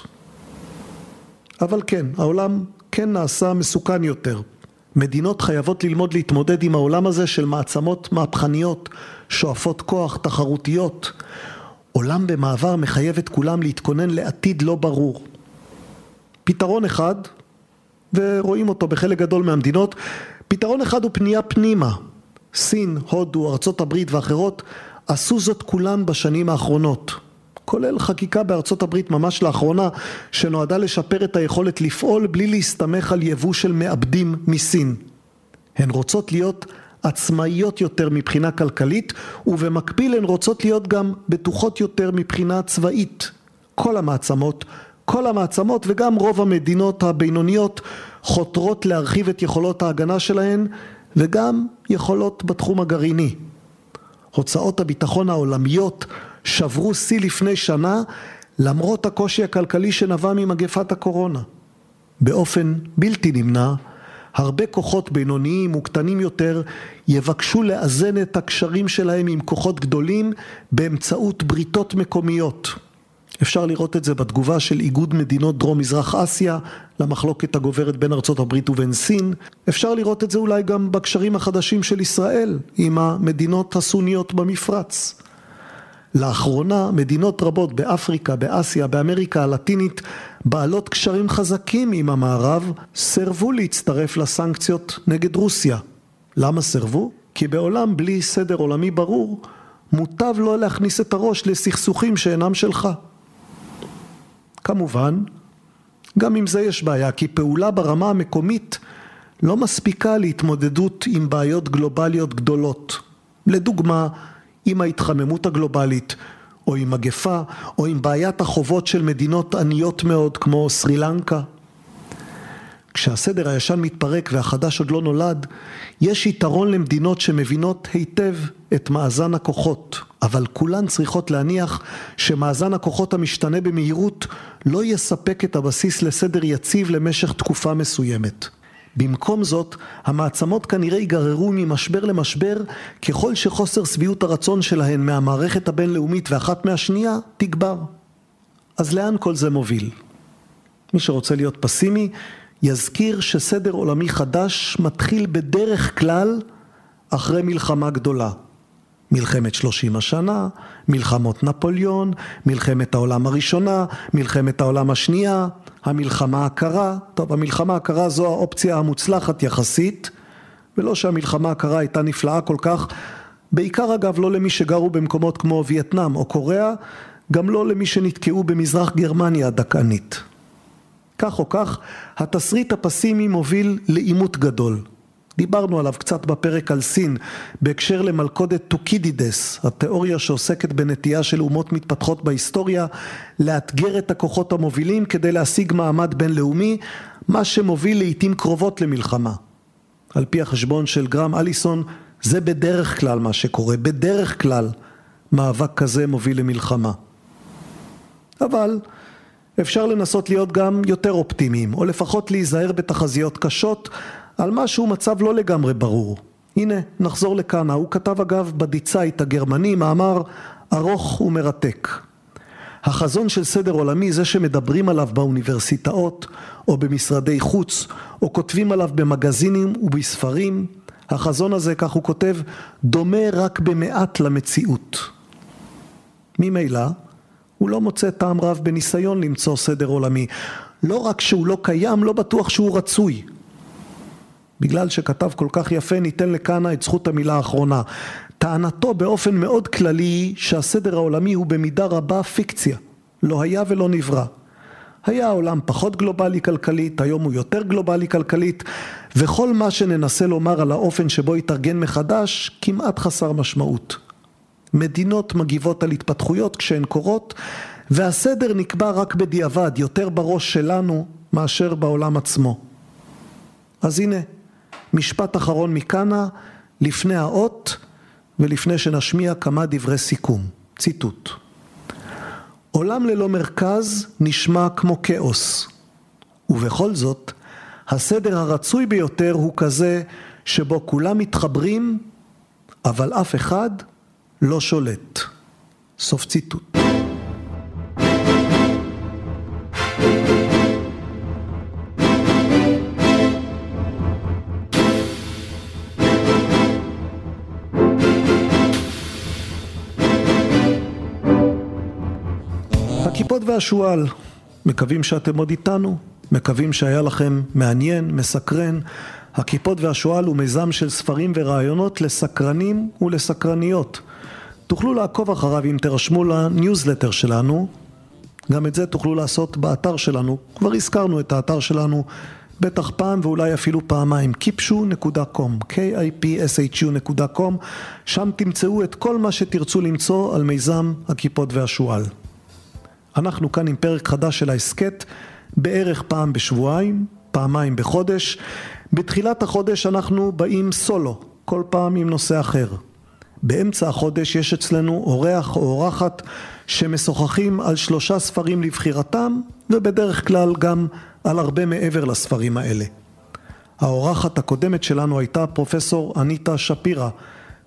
אבל כן, העולם כן נעשה מסוכן יותר. מדינות חייבות ללמוד להתמודד עם העולם הזה של מעצמות מהפכניות, שואפות כוח, תחרותיות. עולם במעבר מחייב את כולם להתכונן לעתיד לא ברור. פתרון אחד, ורואים אותו בחלק גדול מהמדינות, פתרון אחד הוא פנייה פנימה. סין, הודו, ארצות הברית ואחרות עשו זאת כולן בשנים האחרונות. כולל חקיקה בארצות הברית ממש לאחרונה שנועדה לשפר את היכולת לפעול בלי להסתמך על יבוא של מעבדים מסין. הן רוצות להיות עצמאיות יותר מבחינה כלכלית ובמקביל הן רוצות להיות גם בטוחות יותר מבחינה צבאית. כל המעצמות, כל המעצמות וגם רוב המדינות הבינוניות חותרות להרחיב את יכולות ההגנה שלהן וגם יכולות בתחום הגרעיני. הוצאות הביטחון העולמיות שברו שיא לפני שנה למרות הקושי הכלכלי שנבע ממגפת הקורונה. באופן בלתי נמנע הרבה כוחות בינוניים וקטנים יותר יבקשו לאזן את הקשרים שלהם עם כוחות גדולים באמצעות בריתות מקומיות. אפשר לראות את זה בתגובה של איגוד מדינות דרום מזרח אסיה למחלוקת הגוברת בין ארצות הברית ובין סין. אפשר לראות את זה אולי גם בקשרים החדשים של ישראל עם המדינות הסוניות במפרץ. לאחרונה מדינות רבות באפריקה, באסיה, באמריקה הלטינית בעלות קשרים חזקים עם המערב סירבו להצטרף לסנקציות נגד רוסיה. למה סירבו? כי בעולם בלי סדר עולמי ברור מוטב לא להכניס את הראש לסכסוכים שאינם שלך. כמובן, גם עם זה יש בעיה, כי פעולה ברמה המקומית לא מספיקה להתמודדות עם בעיות גלובליות גדולות. לדוגמה, עם ההתחממות הגלובלית, או עם מגפה, או עם בעיית החובות של מדינות עניות מאוד כמו סרי לנקה. כשהסדר הישן מתפרק והחדש עוד לא נולד, יש יתרון למדינות שמבינות היטב את מאזן הכוחות, אבל כולן צריכות להניח שמאזן הכוחות המשתנה במהירות לא יספק את הבסיס לסדר יציב למשך תקופה מסוימת. במקום זאת, המעצמות כנראה ייגררו ממשבר למשבר ככל שחוסר שביעות הרצון שלהן מהמערכת הבינלאומית ואחת מהשנייה תגבר. אז לאן כל זה מוביל? מי שרוצה להיות פסימי, יזכיר שסדר עולמי חדש מתחיל בדרך כלל אחרי מלחמה גדולה. מלחמת שלושים השנה, מלחמות נפוליאון, מלחמת העולם הראשונה, מלחמת העולם השנייה, המלחמה הקרה. טוב, המלחמה הקרה זו האופציה המוצלחת יחסית, ולא שהמלחמה הקרה הייתה נפלאה כל כך, בעיקר אגב לא למי שגרו במקומות כמו וייטנאם או קוריאה, גם לא למי שנתקעו במזרח גרמניה הדכאנית. כך או כך, התסריט הפסימי מוביל לעימות גדול. דיברנו עליו קצת בפרק על סין, בהקשר למלכודת טוקידידס, התיאוריה שעוסקת בנטייה של אומות מתפתחות בהיסטוריה, לאתגר את הכוחות המובילים כדי להשיג מעמד בינלאומי, מה שמוביל לעיתים קרובות למלחמה. על פי החשבון של גרם אליסון, זה בדרך כלל מה שקורה, בדרך כלל מאבק כזה מוביל למלחמה. אבל אפשר לנסות להיות גם יותר אופטימיים, או לפחות להיזהר בתחזיות קשות על משהו מצב לא לגמרי ברור. הנה, נחזור לכאן, הוא כתב אגב בדיצייט הגרמני מאמר ארוך ומרתק. החזון של סדר עולמי, זה שמדברים עליו באוניברסיטאות או במשרדי חוץ או כותבים עליו במגזינים ובספרים, החזון הזה, כך הוא כותב, דומה רק במעט למציאות. ממילא, הוא לא מוצא טעם רב בניסיון למצוא סדר עולמי. לא רק שהוא לא קיים, לא בטוח שהוא רצוי. בגלל שכתב כל כך יפה ניתן לכהנא את זכות המילה האחרונה. טענתו באופן מאוד כללי שהסדר העולמי הוא במידה רבה פיקציה. לא היה ולא נברא. היה העולם פחות גלובלי כלכלית, היום הוא יותר גלובלי כלכלית, וכל מה שננסה לומר על האופן שבו יתארגן מחדש כמעט חסר משמעות. מדינות מגיבות על התפתחויות כשהן קורות, והסדר נקבע רק בדיעבד, יותר בראש שלנו מאשר בעולם עצמו. אז הנה, משפט אחרון מכאנה, לפני האות ולפני שנשמיע כמה דברי סיכום. ציטוט: עולם ללא מרכז נשמע כמו כאוס, ובכל זאת, הסדר הרצוי ביותר הוא כזה שבו כולם מתחברים, אבל אף אחד לא שולט. סוף ציטוט. הכיפות והשועל, מקווים שאתם עוד איתנו. מקווים שהיה לכם מעניין, מסקרן. הכיפות והשועל הוא מיזם של ספרים ורעיונות לסקרנים ולסקרניות. תוכלו לעקוב אחריו אם תרשמו לניוזלטר שלנו. גם את זה תוכלו לעשות באתר שלנו. כבר הזכרנו את האתר שלנו בטח פעם ואולי אפילו פעמיים, kipshu.com, k-i-p-s-h-u.com, שם תמצאו את כל מה שתרצו למצוא על מיזם הכיפות והשועל. אנחנו כאן עם פרק חדש של ההסכת, בערך פעם בשבועיים, פעמיים בחודש. בתחילת החודש אנחנו באים סולו, כל פעם עם נושא אחר. באמצע החודש יש אצלנו אורח או אורחת שמשוחחים על שלושה ספרים לבחירתם ובדרך כלל גם על הרבה מעבר לספרים האלה. האורחת הקודמת שלנו הייתה פרופסור אניטה שפירא,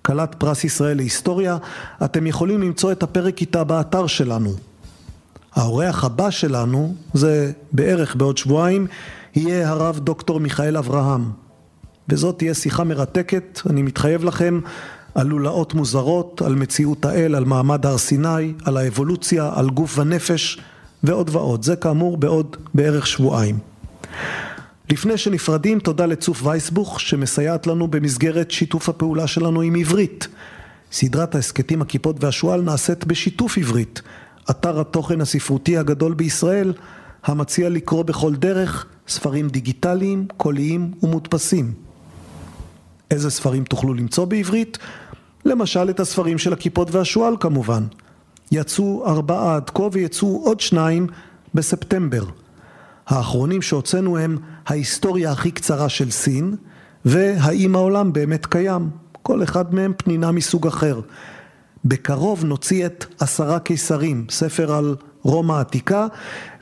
כלת פרס ישראל להיסטוריה. אתם יכולים למצוא את הפרק איתה באתר שלנו. האורח הבא שלנו, זה בערך בעוד שבועיים, יהיה הרב דוקטור מיכאל אברהם. וזאת תהיה שיחה מרתקת, אני מתחייב לכם, על לולאות מוזרות, על מציאות האל, על מעמד הר סיני, על האבולוציה, על גוף ונפש ועוד ועוד. זה כאמור בעוד בערך שבועיים. לפני שנפרדים, תודה לצוף וייסבוך שמסייעת לנו במסגרת שיתוף הפעולה שלנו עם עברית. סדרת ההסכתים הכיפות והשועל נעשית בשיתוף עברית, אתר התוכן הספרותי הגדול בישראל, המציע לקרוא בכל דרך ספרים דיגיטליים, קוליים ומודפסים. איזה ספרים תוכלו למצוא בעברית? למשל את הספרים של הכיפות והשועל כמובן. יצאו ארבעה עד כה ויצאו עוד שניים בספטמבר. האחרונים שהוצאנו הם ההיסטוריה הכי קצרה של סין והאם העולם באמת קיים. כל אחד מהם פנינה מסוג אחר. בקרוב נוציא את עשרה קיסרים, ספר על רומא העתיקה,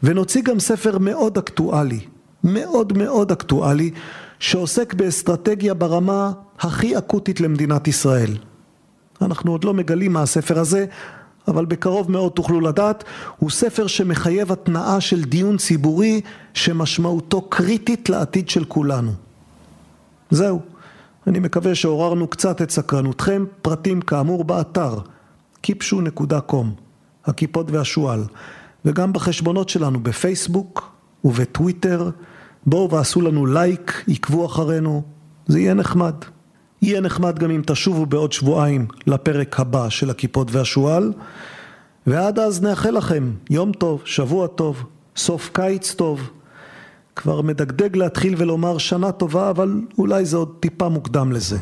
ונוציא גם ספר מאוד אקטואלי, מאוד מאוד אקטואלי, שעוסק באסטרטגיה ברמה הכי אקוטית למדינת ישראל. אנחנו עוד לא מגלים מה הספר הזה, אבל בקרוב מאוד תוכלו לדעת, הוא ספר שמחייב התנעה של דיון ציבורי שמשמעותו קריטית לעתיד של כולנו. זהו, אני מקווה שעוררנו קצת את סקרנותכם, פרטים כאמור באתר kipshu.com, הכיפות והשועל, וגם בחשבונות שלנו בפייסבוק ובטוויטר, בואו ועשו לנו לייק, עקבו אחרינו, זה יהיה נחמד. יהיה נחמד גם אם תשובו בעוד שבועיים לפרק הבא של הכיפות והשועל, ועד אז נאחל לכם יום טוב, שבוע טוב, סוף קיץ טוב. כבר מדגדג להתחיל ולומר שנה טובה, אבל אולי זה עוד טיפה מוקדם לזה.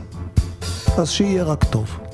אז שיהיה רק טוב.